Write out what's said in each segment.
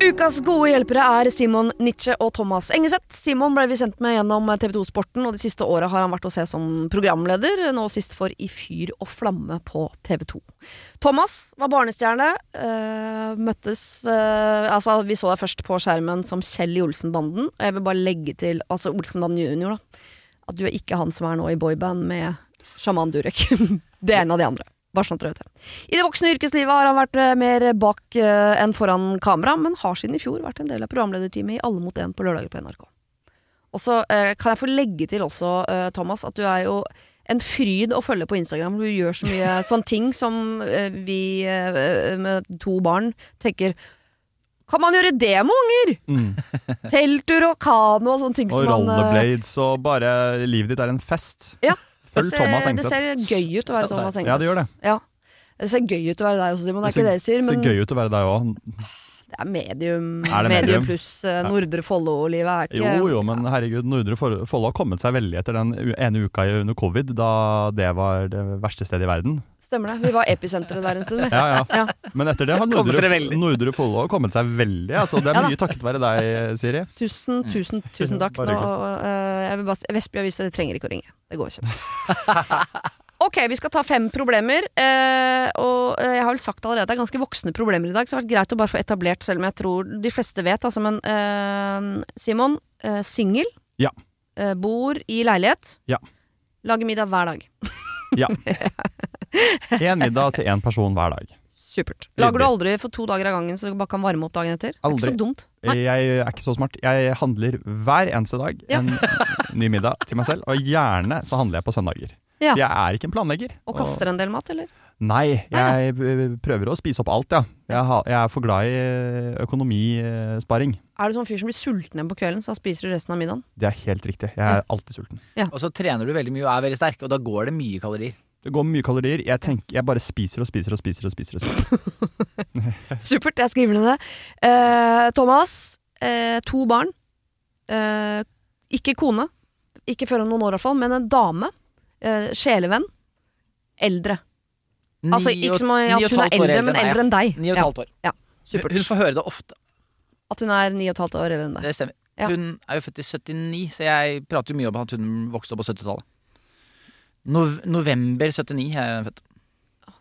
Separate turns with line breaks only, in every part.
Ukas gode hjelpere er Simon Nietzsche og Thomas Engeseth. Simon ble vi sendt med gjennom TV 2-sporten, og de siste åra har han vært å se som programleder, nå sist for I fyr og flamme på TV 2. Thomas var barnestjerne. øh, møttes øh, Altså, vi så deg først på skjermen som Kjell i Olsenbanden, og jeg vil bare legge til Altså Olsenbanden junior, da. At du er ikke han som er nå i boyband med sjaman Durek. det er en av de andre. Bare sånn dere vet det. I det voksne yrkeslivet har han vært eh, mer bak eh, enn foran kamera, men har siden i fjor vært en del av programlederteamet i Alle mot én på lørdager på NRK. Og så eh, kan jeg få legge til også, Thomas, at du er jo en fryd å følge på Instagram. Du gjør så mye sånne ting som vi med to barn tenker Kan man gjøre det med unger?!
Mm.
Telttur og kano og sånne ting
Og
som man Og
rollerblades og bare livet ditt er en fest.
Ja.
Følg
det ser,
Thomas
det ser gøy ut å være Thomas Engseth.
Ja, det gjør det.
Ja. Det ser gøy ut å være deg også, Simon. Det er ikke det jeg sier, men
ser gøy ut å være deg òg.
det er medium,
Er det
medium
medium?
pluss eh, Nordre Follo-livet er ikke
Jo jo, men herregud, Nordre Follo har kommet seg veldig etter den ene uka under covid, da det var det verste stedet i verden.
Stemmer det. Vi var episenteret der en stund, vi.
Ja, ja.
Ja.
Men etter det har Nordre. Nordre Follo kommet seg veldig. Altså, det er mye takket være deg, Siri.
Tusen, tusen, tusen takk.
Bare
Nå, eh, jeg vil bare, Vestby Avis, dere trenger ikke å ringe. Det går ikke. Ok, vi skal ta fem problemer. Eh, og eh, jeg har vel sagt allerede at det er ganske voksne problemer i dag, så det har vært greit å bare få etablert, selv om jeg tror de fleste vet. Altså, men eh, Simon, eh, singel.
Ja.
Eh, bor i leilighet.
Ja.
Lager middag hver dag.
Ja. Én middag til én person hver dag.
Supert. Lager du aldri for to dager av gangen, så du bare kan varme opp dagen etter? Aldri. Det er ikke så dumt. Nei.
Jeg er ikke så smart. Jeg handler hver eneste dag
Ja.
en ny middag til meg selv, og gjerne så handler jeg på søndager.
Ja.
Jeg er ikke en planlegger.
Og kaster en del mat, eller?
Nei, jeg prøver å spise opp alt, ja. Jeg, har, jeg er for glad i eh, økonomisparing.
Er du sånn fyr som blir sulten igjen på kvelden, så spiser du resten av middagen?
Det er helt riktig. Jeg er alltid sulten.
Og så trener du veldig mye og er veldig sterk, og da går det mye kalorier.
Det går mye kalorier. Jeg, tenker, jeg bare spiser og spiser og spiser. og spiser, og spiser.
Supert, jeg skriver ned det. Eh, Thomas, eh, to barn. Eh, ikke kone. Ikke før om noen år, i hvert fall, men en dame. Eh, sjelevenn. Eldre. Altså ikke som at hun er eldre, men eldre enn deg.
Ni og et
Ja,
halvt år.
supert.
Hun får høre det ofte.
At hun er ni og et halvt år eldre enn deg.
Det stemmer.
Ja.
Hun er jo født i 79, så jeg prater jo mye om at hun vokste opp på 70-tallet. Nov november 79 er jeg født.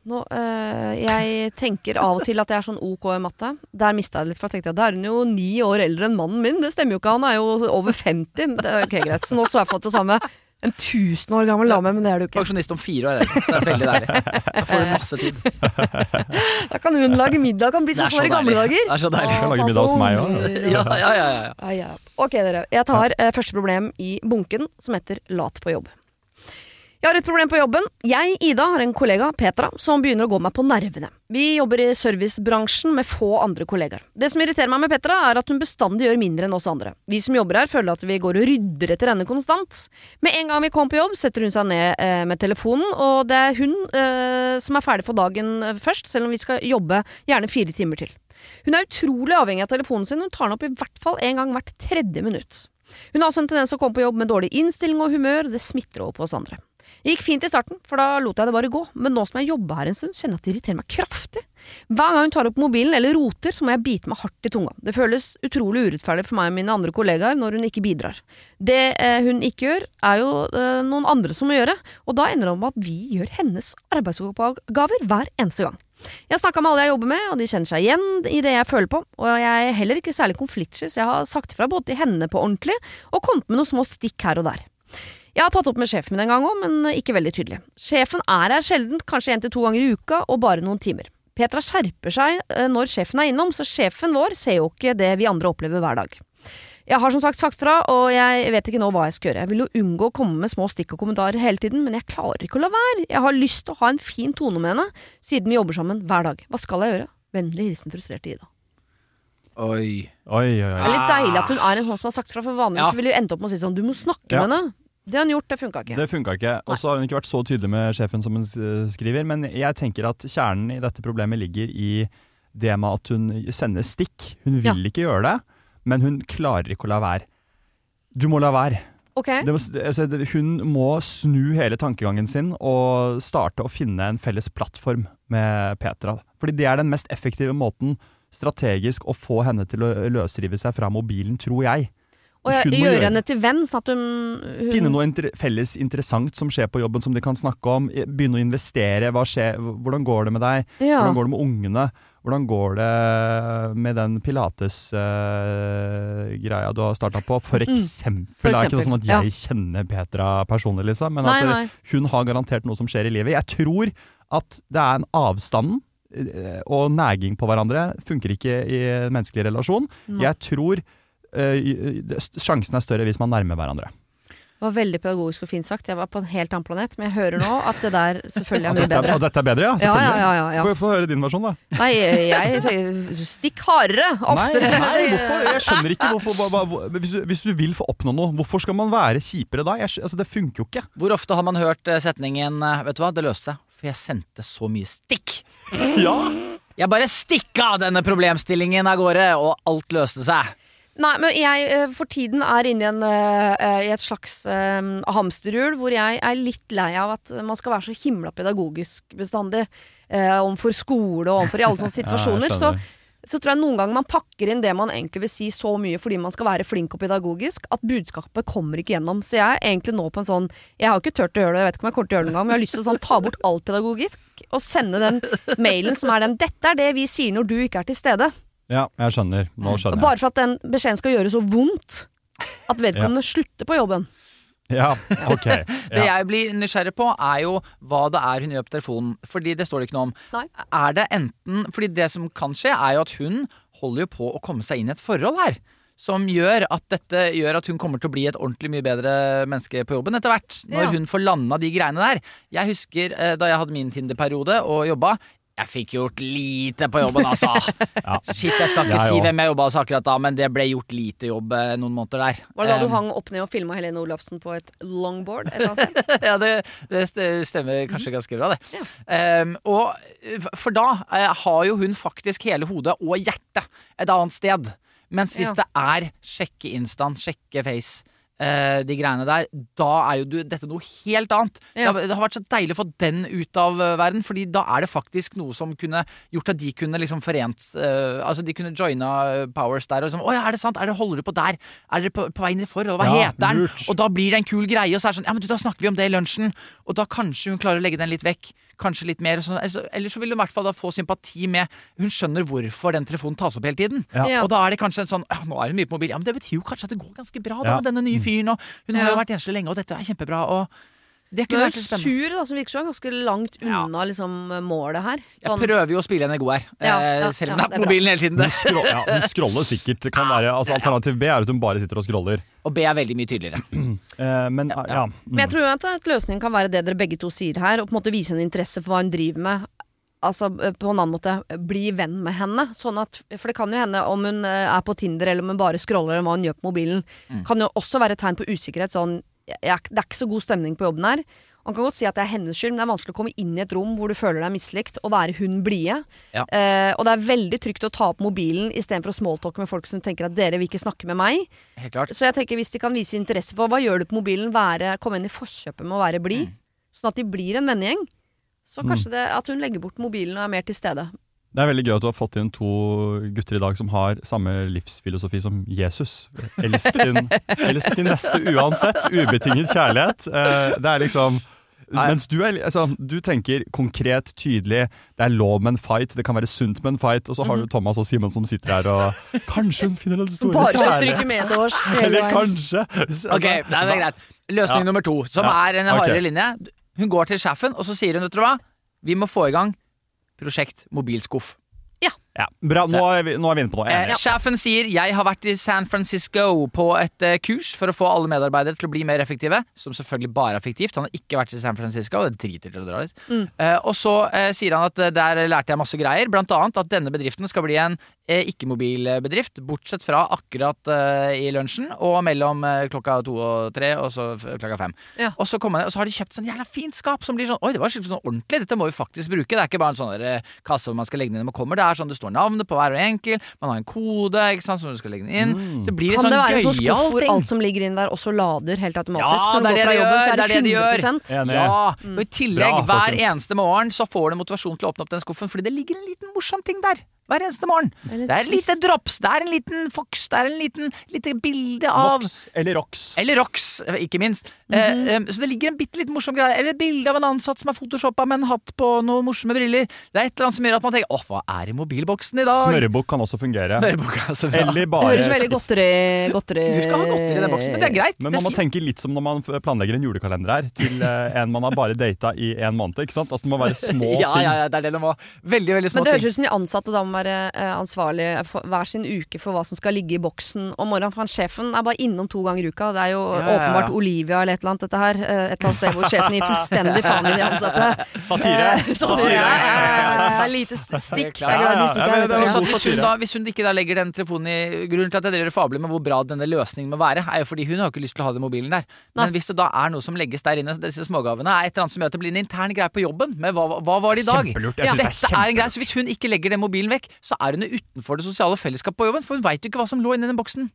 Nå, øh, jeg tenker av og til at jeg er sånn ok i matte. Der mista jeg det litt, for jeg tenkte at da er hun jo ni år eldre enn mannen min. Det stemmer jo ikke, han er jo over 50. Det er okay, greit. Så nå så jeg for det samme. En tusen år gammel dame, men det er du ikke.
Pensjonist om fire år, så det er veldig deilig. Da får du masse tid.
Da kan hun lage middag, kan bli så som var i gamle dager.
Det er så deilig.
Å, lage middag hos meg òg.
Ja, ja, ja, ja.
Ja, ja. Ok, dere. Jeg tar eh, første problem i bunken, som heter lat på jobb. Jeg har et problem på jobben. Jeg, Ida, har en kollega, Petra, som begynner å gå meg på nervene. Vi jobber i servicebransjen med få andre kollegaer. Det som irriterer meg med Petra, er at hun bestandig gjør mindre enn oss andre. Vi som jobber her, føler at vi går og rydder etter henne konstant. Med en gang vi kommer på jobb, setter hun seg ned eh, med telefonen, og det er hun eh, som er ferdig for dagen eh, først, selv om vi skal jobbe gjerne fire timer til. Hun er utrolig avhengig av telefonen sin, hun tar den opp i hvert fall en gang hvert tredje minutt. Hun har også en tendens til å komme på jobb med dårlig innstilling og humør, det smitter over på oss andre. Det gikk fint i starten, for da lot jeg det bare gå, men nå som jeg jobber her en stund, kjenner jeg at det irriterer meg kraftig. Hver gang hun tar opp mobilen eller roter, så må jeg bite meg hardt i tunga. Det føles utrolig urettferdig for meg og mine andre kollegaer når hun ikke bidrar. Det eh, hun ikke gjør, er jo eh, noen andre som må gjøre, og da ender det om at vi gjør hennes arbeidsoppgaver hver eneste gang. Jeg har snakka med alle jeg jobber med, og de kjenner seg igjen i det jeg føler på. Og jeg er heller ikke særlig konfliktsky, så jeg har sagt fra både til henne på ordentlig, og kommet med noen små stikk her og der. Jeg har tatt opp med sjefen min en gang òg, men ikke veldig tydelig. Sjefen er her sjelden, kanskje én til to ganger i uka, og bare noen timer. Petra skjerper seg eh, når sjefen er innom, så sjefen vår ser jo ikke det vi andre opplever hver dag. Jeg har som sagt sagt fra, og jeg vet ikke nå hva jeg skal gjøre. Jeg vil jo unngå å komme med små stikk og kommentarer hele tiden, men jeg klarer ikke å la være. Jeg har lyst til å ha en fin tone med henne, siden vi jobber sammen hver dag. Hva skal jeg gjøre? Vennlig hilsen frustrerte Ida.
Oi.
Oi, oi, oi.
Det er litt deilig at hun er en sånn som har sagt fra, for vanligvis
Ja.
ville hun endt opp med å si sånn, du må snakke
Ja.
med henne. Det har hun gjort, det funka ikke.
Det funka ikke. Og så har hun ikke vært så tydelig med sjefen som hun skriver. Men jeg tenker at kjernen i dette problemet ligger i det med at hun sender stikk. Hun vil ikke gjøre det, men hun klarer ikke å la være. Du må la være.
Okay.
Det må, altså, hun må snu hele tankegangen sin og starte å finne en felles plattform med Petra. Fordi det er den mest effektive måten strategisk å få henne til å løsrive seg fra mobilen, tror jeg.
Og jeg, gjøre
gjøre-
henne til venn, sånn at hun, hun
Finne noe inter felles interessant som skjer på jobben som de kan snakke om. Begynne å investere. Skjer, hvordan går det med deg?
ja.
Hvordan går det med ungene? Hvordan går det med den pilates-greia du har starta på? For eksempel.
Mm. For
Det er ikke
noe
sånn at
ja.
jeg kjenner Petra personlig, liksom. Men
Nei,
at
nei.
eh, hun har garantert noe som skjer i livet. Jeg tror at det er en avstand eh, og næging på hverandre funker ikke i menneskelig relasjon.
Nei.
Jeg tror eh, sjansen er større hvis man nærmer hverandre.
Det var veldig pedagogisk og fint sagt. Jeg var på en helt annen planet, men jeg hører nå at det der selvfølgelig er mye bedre.
og dette er bedre, ja?
Ja,
Selvfølgelig.
ja, ja, ja, ja.
Få, høre din versjon, da.
Nei, jeg tenker stikk hardere, oftere.
Nei, nei, hvorfor? Jeg skjønner ikke hvorfor hva, hva, hva- hvis, du, hvis du vil få oppnå noe, hvorfor skal man være kjipere da? Jeg, altså, det funker jo ikke.
Hvor ofte har man hørt eh, setningen eh, Vet du hva, det løste seg, for jeg sendte så mye stikk.
Ja,
Jeg bare stikka denne problemstillingen av gårde, og alt løste seg.
Nei, men jeg eh, for tiden er inne i, en, eh, i et slags eh, hamsterhjul hvor jeg er litt lei av at man skal være så himla pedagogisk bestandig uh, overfor skole og overfor i alle sånne situasjoner. så, så tror jeg noen ganger man pakker inn det man egentlig vil si så mye fordi man skal være flink og pedagogisk, at budskapet kommer ikke gjennom. Så jeg er egentlig nå på en sånn Jeg har ikke turt å gjøre det, jeg vet ikke om jeg kommer til å gjøre det engang, men jeg har lyst til å sånn, ta bort all pedagogisk og sende den mailen som er den 'Dette er det vi sier når du ikke er til stede'.
Ja, jeg skjønner. Nå skjønner jeg.
Bare for at den beskjeden skal gjøre så vondt at vedkommende slutter på jobben.
Ja, ok.
Det jeg blir nysgjerrig på, er jo hva det er hun gjør på telefonen. Fordi det står det ikke noe om.
Nei.
Er det enten Fordi det som kan skje, er jo at hun holder jo på å komme seg inn i et forhold her. Som gjør at dette gjør at hun kommer til å bli et ordentlig mye bedre menneske på jobben etter hvert. Når
Ja.
hun får landa de greiene der. Jeg husker eh, da jeg hadde min Tinder-periode og jobba. Jeg fikk gjort lite på jobben, altså. Shit, jeg skal ikke
Jeg
si hvem jeg jobba hos akkurat da, men det ble gjort lite jobb eh, noen måneder der.
Var det da du
Eh,
hang opp ned og filma Helene Olafsen på et longboard et
ja, det, det stemmer kanskje ganske bra, det. Ehm, og eh, For da uh, har jo hun faktisk hele hodet og hjertet et annet sted. Mens hvis
Ja.
det er sjekke instant, sjekke face, eh, de greiene der, da er jo du, dette noe helt annet.
Ja.
Det, har, det har vært så deilig å få den ut av eh, verden, Fordi da er det faktisk noe som kunne gjort at de kunne liksom forent eh, Altså de kunne joina eh, Powers der og sånn Å ja, er det sant? Er det, holder du på der? Er dere på, på vei i forhold? Hva
Ja,
heter den?
lurt.
Og da blir det en kul greie, og så er det sånn Ja, men du, da snakker vi om det i lunsjen. Og da kanskje hun klarer å legge den litt vekk. Kanskje litt mer. Sånn, eller så vil hun i hvert fall da få sympati med Hun skjønner hvorfor den telefonen tas opp hele tiden.
Ja.
Ja.
Og da er det kanskje en sånn «Ja, Nå er hun mye på mobil. Ja, men det betyr jo kanskje at det går ganske bra da
Ja.
med denne nye fyren. Og hun har jo vært enslig lenge, og dette er kjempebra. Og det kunne vært spennende.
sur, da, som virker som ganske langt
Ja.
unna liksom, målet her.
Jeg
Sånn,
prøver jo å spille henne god her,
Ja,
eh,
ja,
selv om
ja,
det er på mobilen hele tiden.
Hun, scro ja, hun scroller sikkert. Kan være, altså, alternativ B er at hun bare sitter og scroller.
Og B er veldig mye tydeligere.
Eh, men ja, ja.
Men jeg tror jo at at løsningen kan være det dere begge to sier her, og på en måte vise en interesse for hva hun driver med. Altså eh, på en annen måte bli venn med henne. Sånn at, for det kan jo hende om hun er på Tinder eller om hun bare scroller eller hva hun gjør på mobilen.
Mm.
Kan jo også være et tegn på usikkerhet. Sånn jeg, Det er ikke så god stemning på jobben her. Man kan godt si at det er hennes skyld, men det er vanskelig å komme inn i et rom hvor du føler deg mislikt, og være hun blide.
Ja.
Eh, og det er veldig trygt å ta opp mobilen istedenfor å smalltalke med folk som tenker at dere vil ikke snakke med meg.
Helt klart.
Så jeg tenker hvis de kan vise interesse for hva gjør du på mobilen, være, komme inn i forkjøpet med å være blid,
Mm.
sånn at de blir en vennegjeng, så kanskje det at hun legger bort mobilen og er mer til stede.
Det er veldig gøy at du har fått inn to gutter i dag som har samme livsfilosofi som Jesus. Elsk din, elsk din neste uansett. Ubetinget kjærlighet. Eh, det er liksom Mens du, er, altså, du tenker konkret, tydelig, det er lov med en fight, det kan være sunt med en fight, og så har du Thomas og Simon som sitter her og Kanskje hun finner den store
Bare skal
kjærlighet.
stryke medhårs hele
Eller kanskje. Altså,
Ok, det er greit. Løsning
Ja.
nummer to, som
Ja,
er en
hardere
hardere linje. Hun går til sjefen, og så sier hun, vet du hva, vi må få i gang prosjekt mobilskuff.
Ja, bra, nå er, vi, nå er vi inne på noe.
Eh. Sjefen sier jeg har vært i San Francisco på et eh, kurs for å få alle medarbeidere til å bli mer effektive. Som selvfølgelig bare er fiktivt. Han har ikke vært i San Francisco. Det driter til å dra dit.
Mm.
Eh, og så eh, sier han at eh, der lærte jeg masse greier. Blant annet at denne bedriften skal bli en eh, ikke-mobilbedrift. Bortsett fra akkurat i lunsjen og mellom klokka to og tre, og så klokka fem.
Ja.
Og så, kommer han, og så har de kjøpt sånn jævla fint skap som blir sånn Oi, det var skikkelig sånn ordentlig. Dette må vi faktisk bruke. Det er ikke bare en sånn kasse hvor man skal legge ned når man kommer. Det er sånn det står navnet på hver og enkel. Man har en kode ikke sant, som du skal legge den inn.
Mm.
Så blir det
Kan
sånn
det være en sånn skuff
gøyal
hvor
ting.
alt som ligger inn der, også lader helt automatisk?
Ja, det er det de
jobben,
gjør,
er
det er det de gjør.
100
Enig.
Ja, og I tillegg,
Bra,
hver eneste morgen så får du motivasjon til å åpne opp den skuffen, fordi det ligger en liten morsom ting der. Hver eneste morgen. Det er et lite drops, det er en liten fox, det er en liten lite bilde av
Vox eller Rox.
Eller Rox, ikke minst. eh, eh, så det ligger en bitte liten morsom greie. Eller et bilde av en ansatt som er photoshoppa med en hatt på noen morsomme briller. Det er et eller annet som gjør at man tenker åh, hva er i mobilboksen i dag?
Smørebukk kan også fungere.
Altså. Ja.
Eller
Det
bare
høres veldig godteri, godteri
Du skal ha godteri i den boksen, men det er greit.
Men man må tenke litt som når man planlegger en julekalender her, til eh, en man har bare data i en måned. ikke sant? Altså Det må være små
ja,
ting.
ja, ja, det er det det må. Veldig, veldig små ting.
Men det høres ut som de ansatte da må være eh, ansvarlige for hver sin uke for hva som skal ligge i boksen om morgenen. For han sjefen er bare innom to ganger i uka. Det er jo
Ja, ja, ja.
åpenbart Olivia eller et eller annet, dette her. Eh, Et eller annet sted hvor sjefen gir fullstendig faen i de ansatte.
Satire.
Satire. Satire. Ja, ja, ja, ja, Lite stikk. Er
Ja, ja, ja, det
hvis, hun da, hvis hun ikke da legger den telefonen i Grunnen til at jeg driver fabler med hvor bra denne løsningen må være, er jo fordi hun har ikke lyst til å ha den mobilen der.
Nei.
Men hvis det da er noe som legges der inne, disse smågavene, er et eller annet som gjør at det blir en intern greie på jobben. med hva, hva var det i dag?
Kjempelurt. Jeg
Ja,
Dette det er
er en greie, så Hvis hun ikke legger den mobilen vekk, så er hun utenfor det sosiale fellesskapet på jobben. For hun veit jo ikke hva som lå inni den boksen.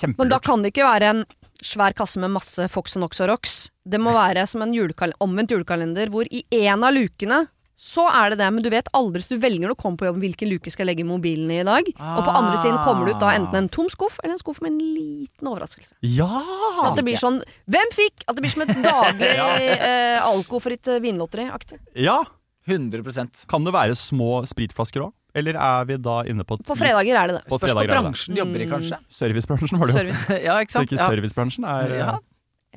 Kjempelurt.
Men da kan det ikke være en svær kasse med masse Fox og Nox og Rox. Det må være som en julekal omvendt julekalender hvor i en av lukene så er det det, men du vet aldri hvis du velger når du kommer på jobb hvilken luke skal legge mobilen i i dag. Og på andre siden kommer det ut da enten en tom skuff eller en skuff med en liten overraskelse.
Ja!
Så at det blir sånn Hvem fikk? At det blir som et daglig eh, alkofritt eh, vinlotteri-aktig.
ja!
100%
Kan det være små spritflasker òg? Eller er vi da inne på
På fredager er det det.
På
Spørs på bransjen de jobber i, kanskje.
Servicebransjen, var det jo.
Service.
Ja, ikke sant?
Så ikke
Ja.
servicebransjen er
Ja.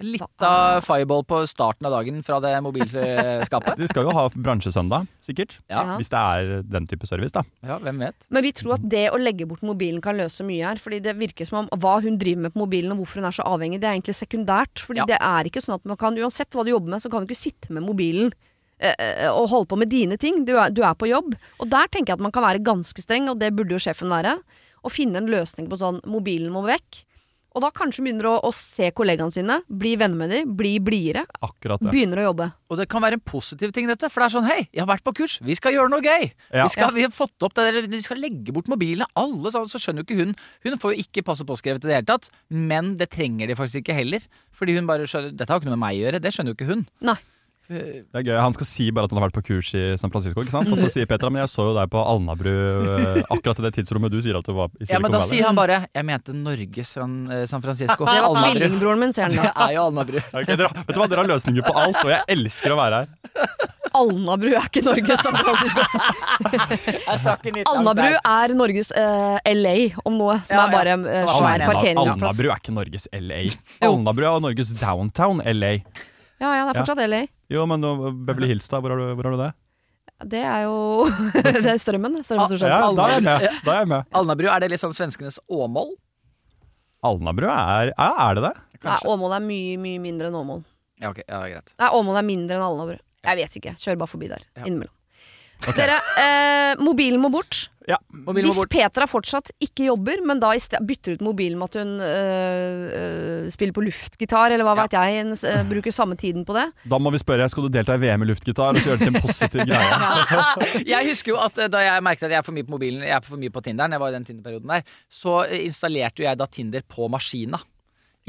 Litt av fireball på starten av dagen fra det mobilskapet.
De skal jo ha bransjesøndag, sikkert.
Ja.
Hvis det er den type service, da.
ja, hvem vet?
Men vi tror at det å legge bort mobilen kan løse mye her. Fordi det virker som om hva hun driver med på mobilen og hvorfor hun er så avhengig, det er egentlig sekundært. Fordi
Ja.
det er ikke sånn at man kan, uansett hva du jobber med, så kan du ikke sitte med mobilen eh, eh, og holde på med dine ting. Du er, du er på jobb. Og der tenker jeg at man kan være ganske streng, og det burde jo sjefen være. Å finne en løsning på sånn mobilen må vekk. Og da kanskje begynner å, å se kollegaene sine, bli venner med dem, bli blidere.
Akkurat det.
Begynner å jobbe.
Og det kan være en positiv ting, dette. For det er sånn hei, jeg har vært på kurs, vi skal gjøre noe gøy.
Ja.
Vi, skal, vi har fått opp det der, vi skal legge bort mobilene. Alle sånn, så skjønner jo ikke hun Hun får jo ikke passe påskrevet i det hele tatt, men det trenger de faktisk ikke heller. Fordi hun bare skjønner Dette har ikke noe med meg å gjøre, det skjønner jo ikke hun.
Nei.
Eh,
Det er gøy. Han skal si bare at han har vært på kurs i San Francisco. ikke sant? Og så sier Petra men jeg så jo deg på Alnabru eh, akkurat i det tidsrommet du sier at du var i Silicon
Ja, men da
Valley.
sier han bare Jeg mente Norges San, eh, San Francisco.
Det var tvillingbroren min, ser han da.
Det er jo Alnabru.
Okay, dere, vet du hva, Dere har løsninger på alt, og jeg elsker å være her.
Alnabru er ikke Norges San Francisco. Alnabru er Norges eh, LA, om noe, som
Ja,
er bare
ja.
eh, svær parkeringsplass.
Alnabru er ikke Norges LA. Alnabru er Norges downtown LA.
Ja, ja, det er fortsatt LA.
Jo, men Beverly Hills, da? Hvor har du, hvor har du det?
Det er jo Det er strømmen. Strømmen som
Ja, da er jeg med. Da er jeg med.
Alnabru, er det litt sånn svenskenes Åmål?
Alnabru er Ja, er det det?
Nei, Åmål er mye, mye mindre enn Åmål.
Ja, ok, ja, greit.
Nei, Åmål er mindre enn Alnabru. Jeg vet ikke. Kjør bare forbi der.
Ja.
Innimellom. Dere, eh, mobilen må bort.
Ja.
Mobilen må
Hvis
bort.
Petra fortsatt ikke jobber, men da i sted bytter ut mobilen med at hun øh, spiller på luftgitar, eller hva
Ja.
vet jeg, en, øh, bruker samme tiden på det.
Da må vi spørre skal du delta i VM i luftgitar og så gjøre det til en positiv greie.
Jeg husker jo at da jeg merket at jeg er for mye på mobilen, jeg er for mye på Tinderen, jeg var i den Tinder-perioden der, så installerte jo jeg da Tinder på maskina.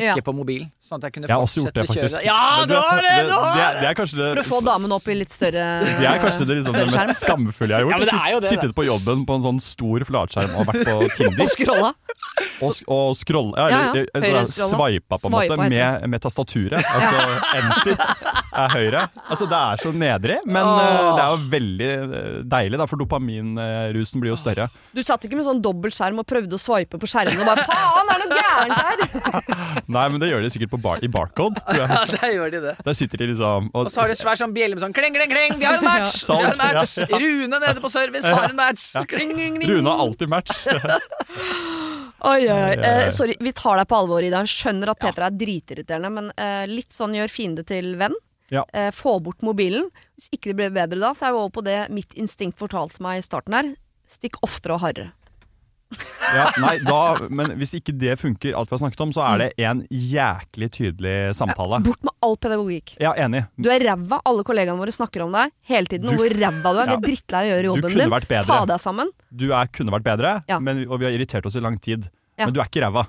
Ikke
Ja.
på mobilen. Sånn at jeg kunne
Jeg har også gjort det,
fortsette å kjøre
faktisk.
det. Ja,
Men
du det!
Det, er-
det!
det er kanskje det
For å få damen opp i litt større
det er kanskje det, liksom, det mest skamfulle jeg har gjort.
Ja, det det,
Sittet på jobben på en sånn stor flatskjerm og vært på Tinder.
Og scrolla.
Og, og scrolle ja,
Ja,
eller,
ja. scrolla.
Sveipa på en måte med, med tastaturet. Altså enter er høyre. Altså Det er så nedrig, men eh, det er jo veldig eh, deilig, da, for dopaminrusen blir jo større.
Du satt ikke med sånn dobbeltskjerm og prøvde å swipe på skjermen og bare faen, er det noe gærent her?
Nei, men det gjør de sikkert på bar i Barcode.
Ja, der gjør de det.
Der sitter de liksom
Og så har de svær sånn bjelle med sånn kling, kling, kling, vi har en match! Vi har en match.
ja, ja.
Rune nede på service har en match! Kling, kling, kling.
Rune har alltid match.
Oi, oi, oi. Eh, sorry, vi tar deg på alvor, Ida. Skjønner at Petra er dritirriterende, men eh, litt sånn gjør fiende til venn.
Ja.
Eh, få bort mobilen. Hvis ikke det blir bedre da, så er vi over på det mitt instinkt fortalte meg i starten her. Stikk oftere og hardere.
Ja, nei, da, men hvis ikke det funker, alt vi har snakket om, så er det en jæklig tydelig samtale.
Bort med all pedagogikk.
Ja, enig.
Du er ræva. Alle kollegaene våre snakker om deg hele tiden.
Du-
og hvor ræva du er. Vi
Ja.
er drittlei av å gjøre jobben din. Ta deg sammen.
Du er, kunne vært bedre,
Ja.
men, og vi har irritert oss i lang tid.
Ja.
Men du er ikke ræva.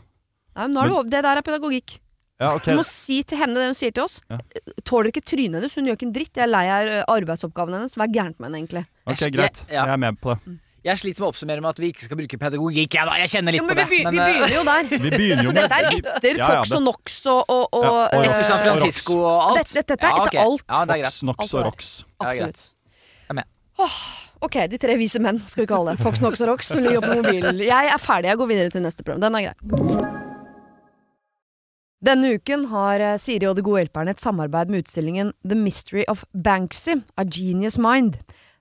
Nei, men nå er det, men, det der er pedagogikk.
Ja, okay.
Du må si til henne det hun sier til oss.
Ja.
Tåler ikke trynet hennes. Hun gjør ikke en dritt. Jeg er lei av arbeidsoppgavene hennes. Hva er gærent med henne, egentlig?
Ok, Greit.
Ja.
Jeg er med på det.
Jeg sliter med å oppsummere med at vi ikke skal bruke pedagogikk. Ja, da, jeg kjenner litt
Jo,
på
det. vi,
det.
vi begynner jo der.
Vi begynner jo
Så
med
dette er etter
Ja, ja,
Fox og Nox og, og, og,
Ja, og
uh, San Francisco og alt.
Dette- dette er
Ja,
etter
ok.
alt.
Ja, det er greit.
Fox, Nox og Rox.
Absolutt.
Jeg er med.
Åh, ok, de tre vise menn skal vi kalle det. Fox, Nox og Rox som ligger på mobilen. Jeg er ferdig, jeg går videre til neste program. Den er grei. Denne uken har eh, Siri og De gode hjelperne et samarbeid med utstillingen The Mystery of Banksy, A Genius Mind.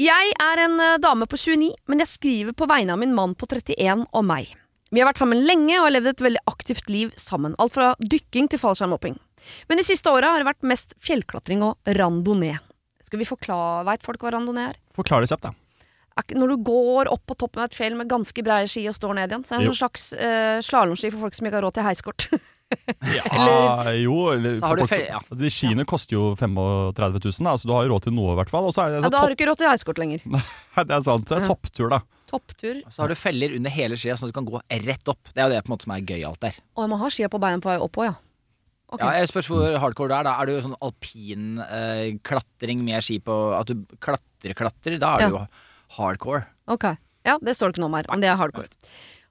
jeg er en eh, dame på 29, men jeg skriver på vegne av min mann på 31 og meg. Vi har vært sammen lenge og har levd et veldig aktivt liv sammen, alt fra dykking til fallskjermhopping. Men de siste åra har det vært mest fjellklatring og randonee. Skal vi forklare, Veit folk hva randonee er?
Forklar det kjapt, da.
Når du går opp på toppen av et fjell med ganske breie ski og står ned igjen, så er det en slags uh, slalåmski for folk som ikke har råd til heiskort.
Ja, jo, eller
Så har du
folk
fe-
som- skiene koster jo 35 000, da, så du har jo råd til noe, i hvert fall. Og så er det,
ja,
så
da har du ikke råd til heiskort lenger.
det er sant. Det er topptur, da.
Topptur.
Så har du feller under hele skia, sånn at du kan gå rett opp. Det er jo det på en måte som er gøyalt der.
Og jeg må ha skia på beina på vei opp òg, ja. Okay.
Ja, jeg spørs hvor hardcore du er. Da er det jo sånn alpin eh, klatring med ski på At du klatrer-klatrer. Da er
Ja.
du jo hardcore.
Ok. Ja, det står det ikke noe om her, men det er hardcore.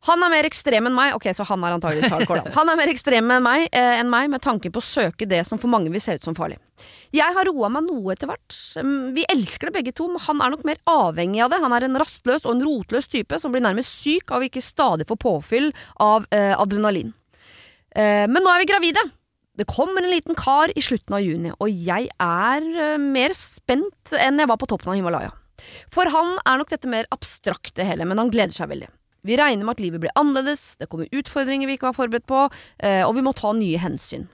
Han er mer ekstrem enn meg. Ok, så han er antageligvis hardcore, da. Han er mer ekstrem enn meg, eh, enn meg med tanke på å søke det som for mange vil se ut som farlig. Jeg har roa meg noe etter hvert. Mm, Vi elsker det begge to, men han er nok mer avhengig av det. Han er en rastløs og en rotløs type som blir nærmest syk av ikke stadig få påfyll av eh, adrenalin. Eh, men nå er vi gravide. Det kommer en liten kar i slutten av juni, og jeg er eh, mer spent enn jeg var på toppen av Himalaya. For han er nok dette mer abstrakte hele, men han gleder seg veldig. Vi regner med at livet blir annerledes, det kommer utfordringer vi ikke var forberedt på, eh, og vi må ta nye hensyn.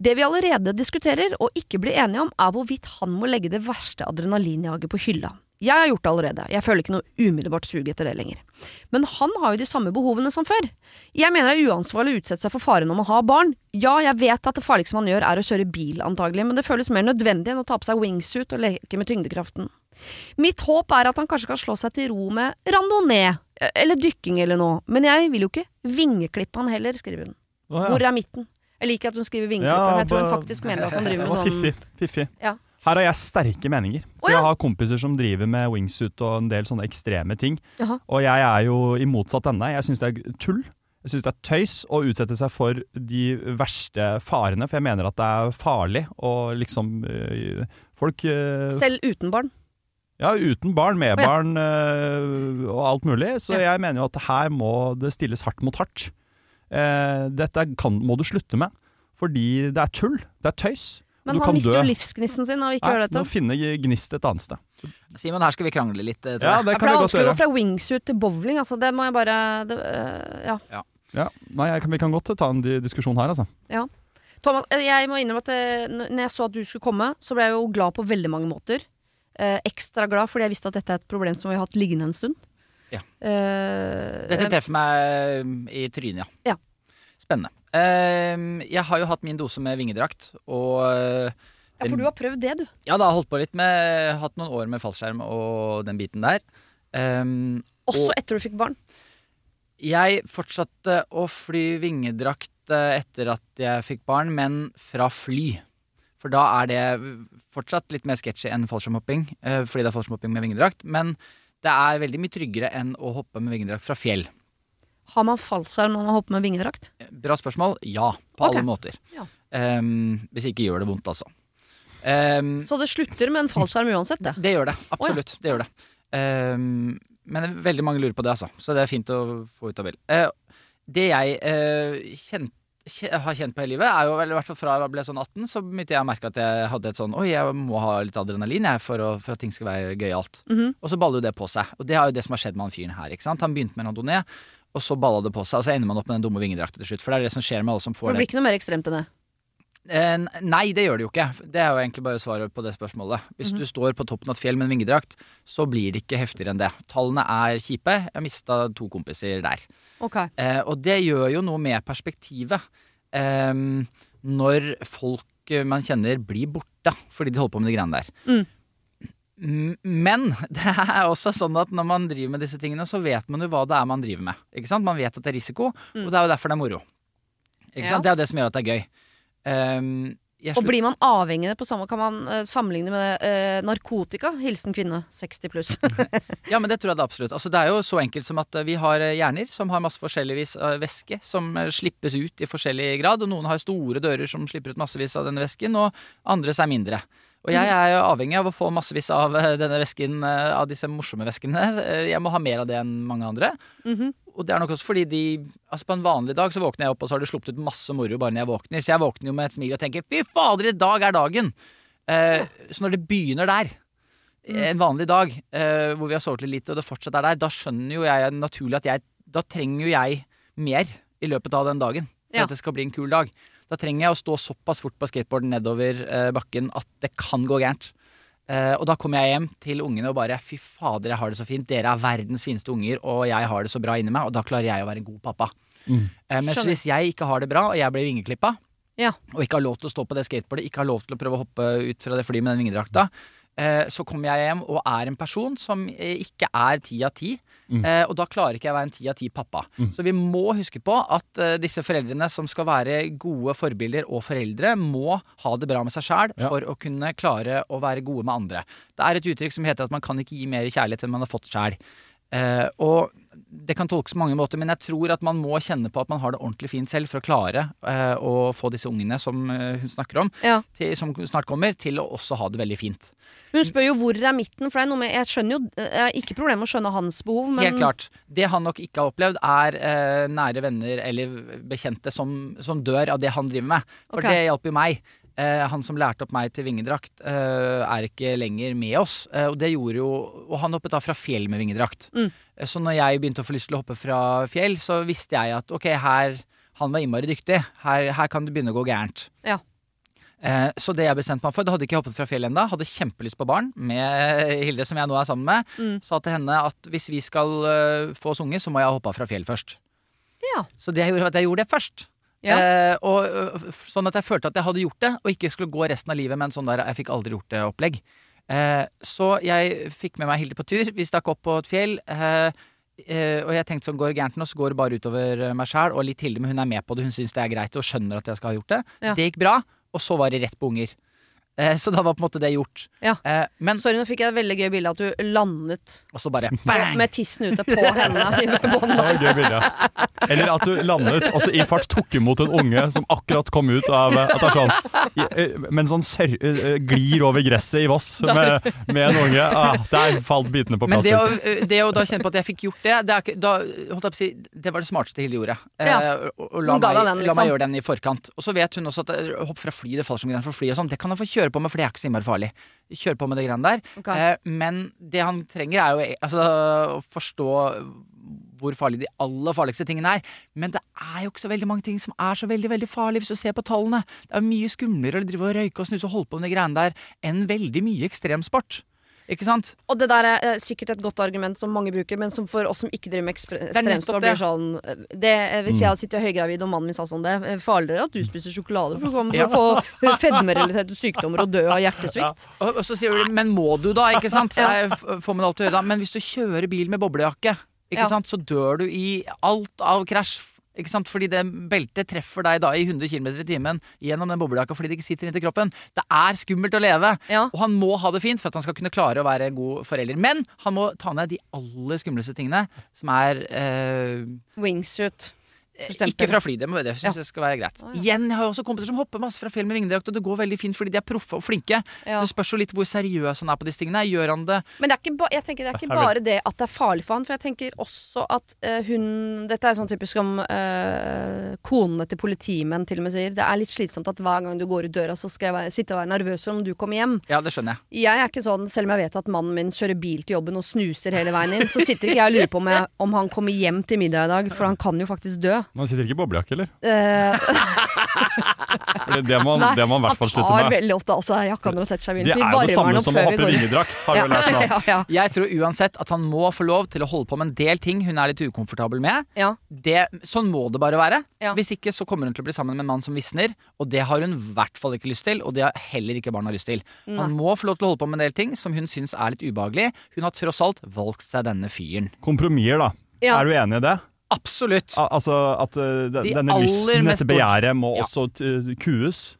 Det vi allerede diskuterer og ikke blir enige om, er hvorvidt han må legge det verste adrenalinjaget på hylla. Jeg har gjort det allerede, jeg føler ikke noe umiddelbart sug etter det lenger. Men han har jo de samme behovene som før. Jeg mener det er uansvarlig å utsette seg for faren om å ha barn. Ja, jeg vet at det farligste man gjør er å kjøre bil, antagelig, men det føles mer nødvendig enn å ta på seg wingsuit og leke med tyngdekraften. Mitt håp er at han kanskje kan slå seg til ro med randonee, eller dykking eller noe, men jeg vil jo ikke vingeklippe han heller, skriver hun.
Oh, ja.
Hvor er midten? Jeg liker at hun skriver vingeklippe,
Ja,
men jeg tror hun faktisk mener at han driver med sånn
fiffig. fiffig.
Ja.
Her har jeg sterke meninger. For Jeg har kompiser som driver med wingsuit og en del sånne ekstreme ting.
Aha.
Og jeg er jo i motsatt ende. Jeg syns det er tull. Jeg syns det er tøys å utsette seg for de verste farene, for jeg mener at det er farlig å liksom øh, Folk øh,
Selv uten barn.
Ja, uten barn, med
Å, ja.
barn øh, og alt mulig. Så jeg mener jo at her må det stilles hardt mot hardt. Eh, dette kan, må du slutte med, fordi det er tull. Det er tøys.
Men
du
han mister jo livsgnisten sin av å ikke
Nei,
gjøre
du må finne gnist et annet sted.
Simon, her skal vi krangle litt, eh, tror
Ja,
jeg.
det
Ja, for
kan
det
vi
er
godt
vanskelig å gå fra wingsuit til bowling, altså. Det må jeg bare det, øh, Ja.
Ja. Nei, jeg kan, vi kan godt ta en diskusjon her, altså.
Thomas, eh, jeg må innrømme at det, når jeg så at du skulle komme, så ble jeg jo glad på veldig mange måter. Eh, ekstra glad fordi jeg visste at dette er et problem som vi har hatt liggende en stund.
Ja.
Eh,
Dette
eh,
treffer meg i trynet, ja.
Ja.
Spennende. Eh, jeg har jo hatt min dose med vingedrakt, og
ja, for du har prøvd det, du.
ja, da har holdt på litt med Hatt noen år med fallskjerm og den biten der. Um,
Også
Og-
etter du fikk barn.
Jeg fortsatte å fly vingedrakt etter at jeg fikk barn, men fra fly. For da er det fortsatt litt mer sketchy enn fallskjermhopping, eh, fordi det er fallskjermhopping med vingedrakt. Men det er veldig mye tryggere enn å hoppe med vingedrakt fra fjell.
Har man fallskjerm når man hopper med vingedrakt?
Bra spørsmål. Ja, på
okay.
alle måter.
Ja.
Um, hvis ikke gjør det vondt, altså. Um,
Så det slutter med en fallskjerm uansett, det.
det gjør det. Absolutt. Det gjør det. Um, men veldig mange lurer på det, altså. Så det er fint å få ut av vel. Uh, det jeg uh, kjent, kje- har kjent på hele livet, er jo vel i hvert fall fra jeg ble sånn 18, så begynte jeg å merke at jeg hadde et sånn Oi, jeg må ha litt adrenalin jeg, for, å, for at ting skal være gøyalt.
Mhm.
Og så baller jo det på seg. Og det er jo det som har skjedd med han fyren her. ikke sant? Han begynte med randonee, og så balla det på seg. Og så ender man opp med den dumme vingedrakta til slutt. For det er det som skjer med alle som får
det
det.
blir ikke noe mer ekstremt enn det.
Eh, nei, det gjør det jo ikke. Det er jo egentlig bare svaret på det spørsmålet. Hvis du står på toppen av et fjell med en vingedrakt, så blir det ikke heftigere enn det. Tallene er kjipe. Jeg mista to kompiser der.
Okay.
Eh, og det gjør jo noe med perspektivet. Eh, når folk eh, man kjenner blir borte fordi de holder på med de greiene der.
Mm.
Men det er også sånn at når man driver med disse tingene, så vet man jo hva det er man driver med. Man vet at det er risiko,
Mm.
og det er jo derfor det er moro. Ikke
Ja.
sant? Det er jo det som gjør at det er gøy. Um,
Og blir man avhengig på samme Kan man uh, sammenligne med uh, narkotika? Hilsen kvinne 60 pluss.
Ja, men det tror jeg det absolutt. Altså, det er jo så enkelt som at eh, vi har hjerner som har masse forskjelligvis væske som slippes ut i forskjellig grad. Og noen har store dører som slipper ut massevis av denne væsken, og andres er mindre. Og jeg er jo avhengig av å få massevis av denne væsken, eh, av disse morsomme væskene. Jeg må ha mer av det enn mange andre.
Mhm.
Og det er nok også fordi de Altså På en vanlig dag så våkner jeg opp, og så har det sluppet ut masse moro bare når jeg våkner. Så jeg våkner jo med et smil og tenker 'fy fader, i dag er dagen'. Eh, så når det begynner der, en vanlig dag eh, hvor vi har sovet litt lite, og det fortsatt er der, da skjønner jo jeg naturlig at jeg Da trenger jo jeg mer i løpet av den dagen for
Ja.
at det skal bli en kul dag. Da trenger jeg å stå såpass fort på skateboarden nedover eh, bakken at det kan gå gærent. Eh, og da kommer jeg hjem til ungene og bare Fy fader, jeg har det så fint. Dere er verdens fineste unger, og jeg har det så bra inni meg. Og da klarer jeg å være en god pappa.
Mm.
Uh, mens hvis jeg ikke har det bra, og jeg blir vingeklippa,
Ja.
og ikke har lov til å stå på det skateboardet, ikke har lov til å prøve å hoppe ut fra det flyet med den vingedrakta, eh, så kommer jeg hjem og er en person som eh, ikke er ti av ti.
Mm.
Eh, og da klarer ikke jeg å være en ti av ti pappa. Så vi må huske på at eh, disse foreldrene som skal være gode forbilder og foreldre, må ha det bra med seg sjæl
Ja.
for å kunne klare å være gode med andre. Det er et uttrykk som heter at man kan ikke gi mer kjærlighet enn man har fått sjæl. Eh, og det kan tolkes på mange måter, men jeg tror at man må kjenne på at man har det ordentlig fint selv for å klare eh, å få disse ungene som eh, hun snakker om,
Ja.
til, som snart kommer, til å også ha det veldig fint.
Hun spør jo hvor er midten, for med Jeg skjønner jo Jeg har ikke problemer med å skjønne hans behov, men
Helt klart. Det han nok ikke har opplevd, er eh, nære venner eller bekjente som, som dør av det han driver med. For
okay.
det hjalp jo meg. Eh, han som lærte opp meg til vingedrakt, eh, er ikke lenger med oss. Eh, og det gjorde jo Og han hoppet da fra fjell med vingedrakt.
Mm.
Eh, så når jeg begynte å få lyst til å hoppe fra fjell, så visste jeg at ok, her Han var innmari dyktig. Her, her kan det begynne å gå gærent.
Ja.
Eh, så det jeg bestemte meg for, det hadde ikke hoppet fra fjellet ennå, hadde kjempelyst på barn med Hilde, som jeg nå er sammen med.
Mm.
Sa til henne at hvis vi skal eh, få oss unge, så må jeg hoppe av fra fjell først.
Ja.
Så det jeg gjorde, var at jeg gjorde det først.
Ja.
Eh, og, øh, sånn at jeg følte at jeg hadde gjort det, og ikke skulle gå resten av livet med en sånn der 'jeg fikk aldri gjort det'-opplegg. Eh, så jeg fikk med meg Hilde på tur. Vi stakk opp på et fjell. Eh, eh, og jeg tenkte sånn, går det gærent nå, så går det bare utover eh, meg sjæl og litt Hilde, men hun er med på det. Hun syns det er greit og skjønner at jeg skal ha gjort det.
Ja.
Det gikk bra, og så var det rett på unger. Eh, så da var på en måte det gjort.
Ja.
Eh, men
Sorry, nå fikk jeg et veldig gøy bilde at du landet
Og så bare bang!
med tissen ute på
bilde. Eller at du landet og så i fart tok imot en unge som akkurat kom ut av At det er sånn eh, Mens han sør, eh, glir over gresset i Voss med, med en unge. Ah, der falt bitene på
Men
plass.
det å,
liksom.
det å da kjenne på at jeg fikk gjort det, det, er ikke, da, holdt jeg på å si, det var det smarteste Hilde gjorde.
Ja.
Eh, og, og la, meg,
den, liksom.
la meg gjøre den i forkant. Og så vet hun også at eh, hopp fra fly, det fallskjermgreiene fra fly og sånn, det kan jeg få kjøre på med, for det er ikke så innmari farlig. Kjør på med det greiene der.
Okay.
Eh, men det han trenger, er jo altså, å forstå hvor farlig de aller farligste tingene er. Men det er jo ikke så veldig mange ting som er så veldig veldig farlig, hvis du ser på tallene. Det er mye skumlere å drive og røyke og snuse og holde på med de greiene der enn veldig mye ekstremsport. Ikke sant?
Og det der er eh, sikkert et godt argument som mange bruker, men som for oss som ikke driver med ekstremsport, blir sånn eh, det, eh, Hvis jeg hadde sittet høygravid og mannen min sa sånn det, er farligere at du spiser sjokolade for å komme
Ja.
få fedmerelaterte sykdommer og dø av hjertesvikt.
Og, og så sier du men må du da, ikke sant?
Ja.
Jeg får man alltid høre da. Men hvis du kjører bil med boblejakke, ikke
Ja.
sant? så dør du i alt av krasj. Ikke sant? Fordi det beltet treffer deg da i 100 km i timen gjennom den boblejakka fordi det ikke sitter inntil kroppen. Det er skummelt å leve.
Ja.
Og han må ha det fint for at han skal kunne klare å være en god forelder. Men han må ta ned de aller skumleste tingene, som er eh,
Wingsuit. Eksempel.
ikke fra fly, det, må- det syns
Ja.
jeg skal være greit.
Oh, ja.
Igjen, jeg har også kompiser som hopper masse fra fjell med vingedrakt, og det går veldig fint fordi de er proffe og flinke.
Ja.
Så det spørs jo litt hvor seriøs han er på disse tingene. Gjør han det
Men det er ikke, ba jeg tenker det er ikke bare det at det er farlig for han, for jeg tenker også at uh, hun Dette er sånn typisk som uh, konene til politimenn til og med sier. Det er litt slitsomt at hver gang du går ut døra, så skal jeg være, sitte og være nervøs om du kommer hjem.
Ja, det skjønner jeg.
Jeg er ikke sånn, selv om jeg vet at mannen min kjører bil til jobben og snuser hele veien inn, så sitter ikke jeg og lurer på om, jeg, om han kommer hjem til middag i dag, for han kan jo faktisk dø.
Man sitter ikke i boblejakke, eller?
Eh,
det må,
nei,
det må man i hvert fall
han tar
med.
veldig ofte av seg jakka når han setter seg i
Det er jo det samme som å hoppe
går
vingedrakt, har vi lært nå.
ja, ja,
Jeg tror uansett at han må få lov til å holde på med en del ting hun er litt ukomfortabel med.
ja.
Det, sånn må det bare være.
Ja.
Hvis ikke så kommer hun til å bli sammen med en mann som visner, og det har hun i hvert fall ikke lyst til, og det har heller ikke barna lyst til. Han må få lov til å holde på med en del ting som hun syns er litt ubehagelig. Hun har tross alt valgt seg denne fyren.
Kompromisser, da.
Ja.
Er du enig i det?
Absolutt.
Al altså at uh, de-
De
denne lysten, dette begjæret, må
Ja.
også uh, kues?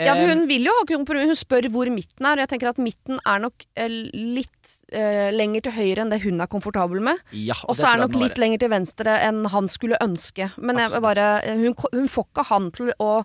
Ja, for
Eh,
hun vil jo ha kompromiss. Hun spør hvor midten er. Og jeg tenker at midten er nok eh, litt uh, lenger til høyre enn det hun er komfortabel med.
ja,
Og så er nok litt lenger til venstre enn han skulle ønske. Men jeg bare, hun, hun får ikke han til å eh,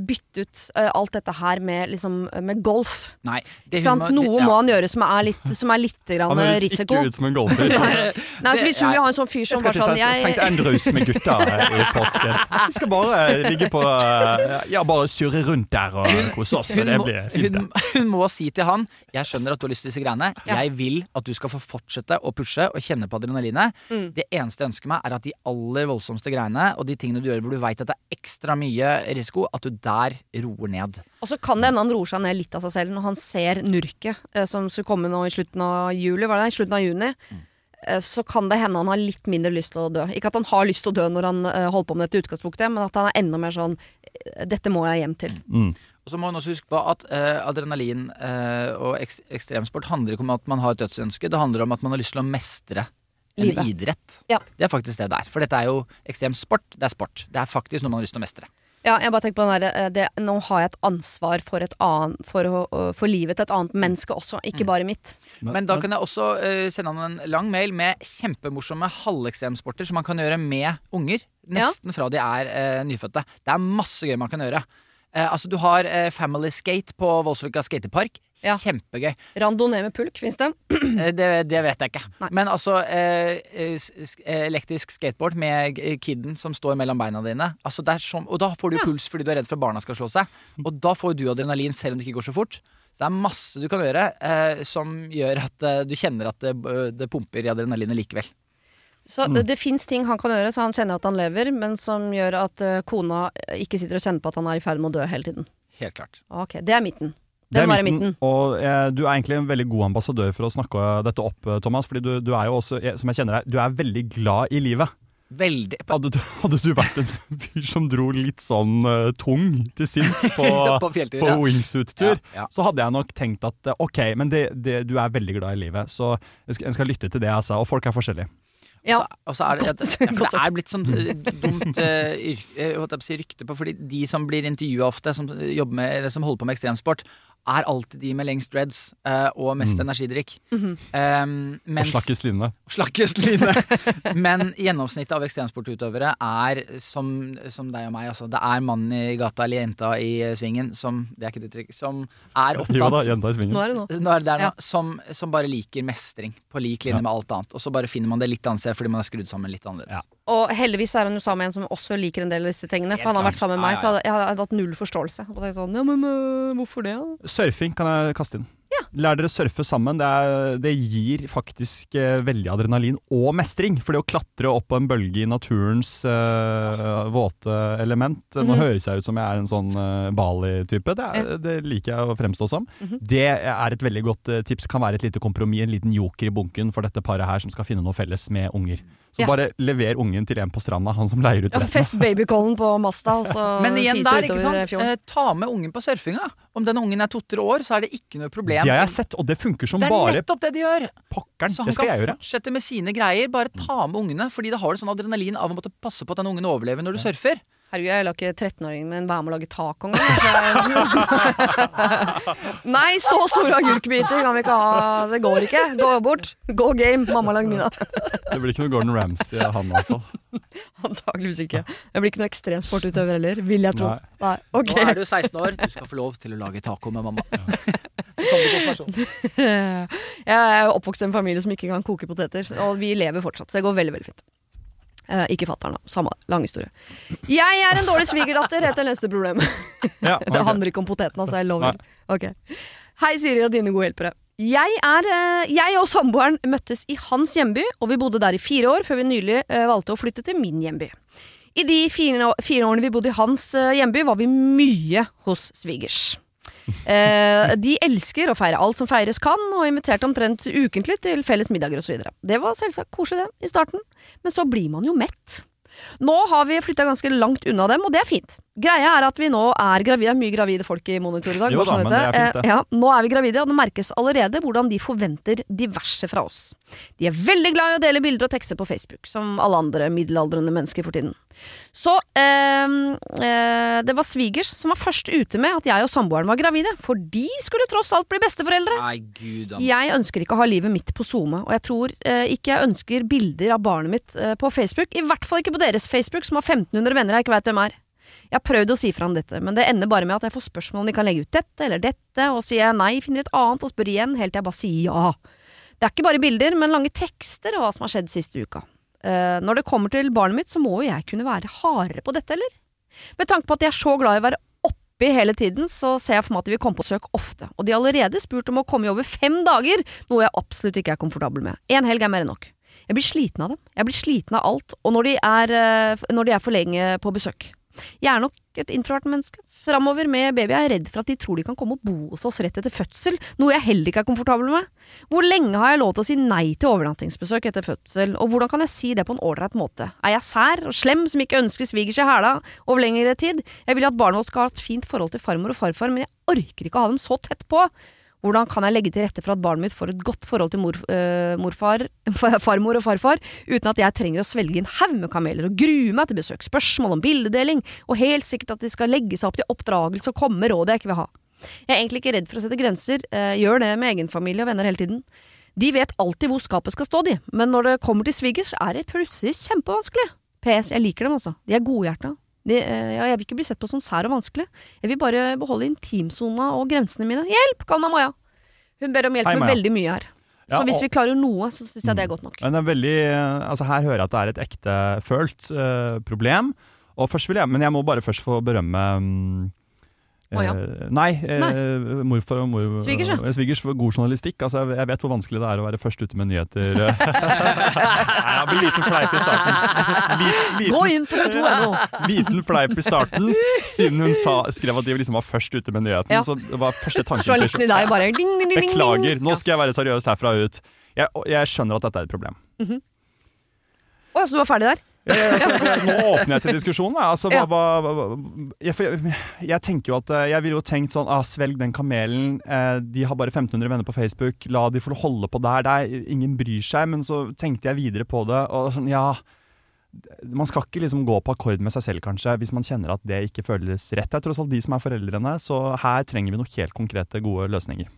bytte ut eh, alt dette her med, liksom, med golf.
Nei. Det
sant?
må-
Noe
det-
må
ja.
han gjøre som er litt, som er litt grann
Han høres
risiko.
ikke ut som en golfer.
Nei, så Hvis hun vil ha en sånn fyr som
var
bare
Jeg
skal
til St. Andrews med gutta i påsken. Vi skal bare ligge på uh, Ja, bare surre rundt der og kose oss. så
Hun
Det
må,
blir fint.
hun, hun må si til han Jeg skjønner at du har lyst til disse greiene.
Ja.
Jeg vil at du skal få fortsette å pushe og kjenne på adrenalinet.
Mm.
Det eneste jeg ønsker meg, er at de aller voldsomste greiene og de tingene du gjør hvor du veit at det er ekstra mye risiko, at du der roer ned.
Og så kan det hende han roer seg ned litt av seg selv når han ser nurket eh, som skulle komme nå i slutten av juli, var det det? I slutten av juni.
Mm.
Eh, Så kan det hende han har litt mindre lyst til å dø. Ikke at han har lyst til å dø når han eh, holder på med dette utgangspunktet, men at han er enda mer sånn eh, Dette må jeg hjem til.
Mm.
Og så må man også huske på at eh, adrenalin eh, og ekst ekstremsport handler ikke om at man har et dødsønske, det handler om at man har lyst til å mestre en
Livet.
idrett.
Ja.
Det er faktisk det det er. For dette er jo ekstremsport, det er sport. Det er faktisk noe man har lyst til å mestre.
Ja, jeg bare tenker på den der, eh, det, Nå har jeg et ansvar for, et annet, for, å- for livet til et annet menneske også, ikke
Mm.
bare mitt.
Men da kan jeg også uh, sende han en lang mail med kjempemorsomme halvekstremsporter som man kan gjøre med unger. Nesten fra de er uh, nyfødte. Det er masse gøy man kan gjøre. Eh, altså Du har eh, Family Skate på Voldsløkka skatepark.
Ja.
Kjempegøy.
Randonee med pulk, fins det?
Eh, det, det vet jeg ikke.
Nei.
Men altså eh, eh, eh, elektrisk skateboard med kiden som står mellom beina dine. Altså som, og da får du
Ja.
puls fordi du er redd for at barna skal slå seg. Og da får du adrenalin selv om det ikke går så fort. Det er masse du kan gjøre eh, som gjør at du kjenner at det, det pumper i adrenalinet likevel.
Så det, det fins ting han kan gjøre så han kjenner at han lever, men som gjør at uh, kona ikke sitter og kjenner på at han er i ferd med å dø hele tiden.
Helt klart.
Ok, det er midten.
Det er
Den var i
midten,
midten.
Og eh, du er egentlig en veldig god ambassadør for å snakke dette opp, eh, Thomas. Fordi du, du er jo også, eh, som jeg kjenner deg, du er veldig glad i livet.
Veldig
Hadde du, hadde du vært en fyr som dro litt sånn uh, tung til sinns på,
På fjelltur,
på
ja.
wingsuit-tur,
Ja, ja.
så hadde jeg nok tenkt at eh, ok, men det, det, du er veldig glad i livet, så en skal, jeg skal lytte til det jeg sa. Og folk er forskjellige.
Ja.
Og så er det,
Godt
det er blitt sånn eh, dumt uh, rykte på, fordi de som blir intervjua ofte, som, jobber med, eller som holder på med ekstremsport, er alltid de med lengst dreads uh, og mest energidrikk. Um,
Og
mens-
slakkest line.
Slakkest line. Men gjennomsnittet av ekstremsportutøvere er som, som deg og meg. Altså. Det er mannen i gata eller jenta i eh, svingen som Det er ikke et uttrykk. Som er
Jo da, jenta i svingen.
Nå er det nå.
nå er det der nå,
Ja.
som, som bare liker mestring på lik linje
Ja.
med alt annet. Og så bare finner man det litt annet sted fordi man er skrudd sammen litt annerledes.
Ja.
Og heldigvis er han jo sammen med en som også liker en del av disse tingene. For han har vært sammen med meg,
ja,
så hadde, jeg hadde hatt null forståelse. Og tenkt sånn, ja, men øh, hvorfor det?
Surfing kan jeg kaste inn. Lær dere surfe sammen. Det, er, det gir faktisk eh, veldig adrenalin og mestring. For det å klatre opp på en bølge i naturens eh, våte element Nå
Mhm.
høres jeg ut som jeg er en sånn uh, Bali-type. Det, det liker jeg å fremstå som.
Mhm.
Det er et veldig godt eh, tips. Kan være et lite kompromiss, en liten joker i bunken for dette paret her som skal finne noe felles med unger. Så
Ja.
bare lever ungen til en på stranda, han som leier ut
Ja, fest babycallen på masta, og så
Men igjen der, ikke sant.
fjorden.
Eh, ta med ungen på surfinga. Om den ungen er to-tre år, så er det ikke noe problem.
Det har jeg sett, og det funker som bare
det er nettopp det de gjør!
Pakkeren,
Så han
Det skal jeg gjøre.
kan fortsette med sine greier. Bare ta med ungene, fordi da har du sånn adrenalin av å måtte passe på at den ungen overlever når du surfer.
Herregud, jeg la ikke 13-åringen min være med å lage taco engang. Nei, så store agurkbiter kan vi ikke ha. Det går ikke. Gå bort. Gå game. Mamma lag middag.
Det blir ikke noe Gordon Ramsay av han i hvert fall.
Antakeligvis ikke. Det blir ikke noe ekstremsportutøver heller, vil jeg tro.
Nei.
Nei. Okay.
Nå er du 16 år, du skal få lov til å lage taco med mamma.
Jeg er oppvokst i en familie som ikke kan koke poteter, og vi lever fortsatt, så det går veldig, veldig fint. Eh, ikke fatter'n, da. Samme lang historie. Jeg er en dårlig svigerdatter, heter neste problem.
Ja,
Det handler ikke om poteten, altså. Jeg lover. Okay. Hei, Siri og dine gode hjelpere. Jeg, er, eh, jeg og samboeren møttes i hans hjemby, og vi bodde der i fire år før vi nylig eh, valgte å flytte til min hjemby. I de fire, fire årene vi bodde i hans eh, hjemby, var vi mye hos svigers. Eh, de elsker å feire alt som feires kan, og inviterte omtrent ukentlig til felles middager osv. Det var selvsagt koselig det, i starten, men så blir man jo mett. Nå har vi flytta ganske langt unna dem, og det er fint. Greia er at vi nå er gravide. Mye gravide folk i monitor i dag.
Jo da, men det er fint, det.
Eh, Ja, nå er vi gravide, og det merkes allerede hvordan de forventer diverse fra oss. De er veldig glad i å dele bilder og tekster på Facebook, som alle andre middelaldrende mennesker for tiden. Så øh, øh, det var svigers som var først ute med at jeg og samboeren var gravide, for de skulle tross alt bli besteforeldre.
Nei, gud
Jeg ønsker ikke å ha livet mitt på SoMe, og jeg tror øh, ikke jeg ønsker bilder av barnet mitt eh, på Facebook. I hvert fall ikke på deres Facebook, som har 1500 venner jeg ikke veit hvem er. Jeg har prøvd å si fra om dette, men det ender bare med at jeg får spørsmål om de kan legge ut dette eller dette, og sier jeg nei, finner et annet og spør igjen, helt til jeg bare sier ja. Det er ikke bare bilder, men lange tekster og hva som har skjedd siste uka. Eh, når det kommer til barnet mitt, så må jo jeg kunne være hardere på dette, eller? Med tanke på at jeg er så glad i å være oppi hele tiden, så ser jeg for meg at de vil komme på besøk ofte. Og de har allerede spurt om å komme i over fem dager, noe jeg absolutt ikke er komfortabel med. En helg er mer enn nok. Jeg blir sliten av dem. Jeg blir sliten av alt, og når de er, eh, når de er for lenge på besøk. Jeg er nok et introvert menneske. Framover med baby er jeg redd for at de tror de kan komme og bo hos oss rett etter fødsel, noe jeg heller ikke er komfortabel med. Hvor lenge har jeg lov til å si nei til overnattingsbesøk etter fødsel, og hvordan kan jeg si det på en ålreit måte? Er jeg sær og slem som ikke ønsker svigers i hæla over lengre tid? Jeg vil at barnet vårt skal ha et fint forhold til farmor og farfar, men jeg orker ikke å ha dem så tett på. Hvordan kan jeg legge til rette for at barnet mitt får et godt forhold til mor, øh, morfar, farmor og farfar, uten at jeg trenger å svelge en haug med kameler og grue meg til besøk, spørsmål om bildedeling, og helt sikkert at de skal legge seg opp til oppdragelse og komme med råd jeg ikke vil ha. Jeg er egentlig ikke redd for å sette grenser, jeg gjør det med egen familie og venner hele tiden. De vet alltid hvor skapet skal stå, de, men når det kommer til svigers, er det plutselig kjempevanskelig. PS, jeg liker dem altså. De er godhjerta. De, eh, ja, jeg vil ikke bli sett på som sær og vanskelig. Jeg vil bare beholde intimsona og grensene mine. Hjelp! Kall meg Maja. Hun ber om hjelp
Hei,
med veldig mye her. Så
Ja,
hvis vi klarer noe, så syns jeg det er godt nok.
Men det er veldig, altså her hører jeg at det er et ekte følt eh, problem. Og først vil jeg, men jeg må bare først få berømme mm,
Å, ja.
Eh, nei, eh, morfar og mor,
Svigers, ja.
eh, svigers for god journalistikk. Altså, jeg, jeg vet hvor vanskelig det er å være først ute med nyheter. Nei, jeg blir liten fleip i starten. Li-
Gå inn på tv2.no!
liten fleip i starten, siden hun sa, skrev at de liksom var først ute med nyheten.
Ja.
Så det var første tanken
Journalisten i deg bare ding, ding, ding.
Beklager, nå skal jeg være seriøs herfra ut. Jeg, jeg skjønner at dette er et problem.
Å, så du var ferdig der?
Jeg, altså, nå åpner jeg til diskusjon. Altså, hva, hva, hva, jeg, jeg, jeg tenker jo at eh, Jeg ville jo tenkt sånn ah, Svelg den kamelen. Eh, de har bare 1500 venner på Facebook. La de få holde på der. der. Ingen bryr seg. Men så tenkte jeg videre på det. Og sånn, ja Man skal ikke liksom gå på akkord med seg selv, kanskje, hvis man kjenner at det ikke føles rett. Det er tross alt de som er foreldrene, så her trenger vi noen helt konkrete, gode løsninger.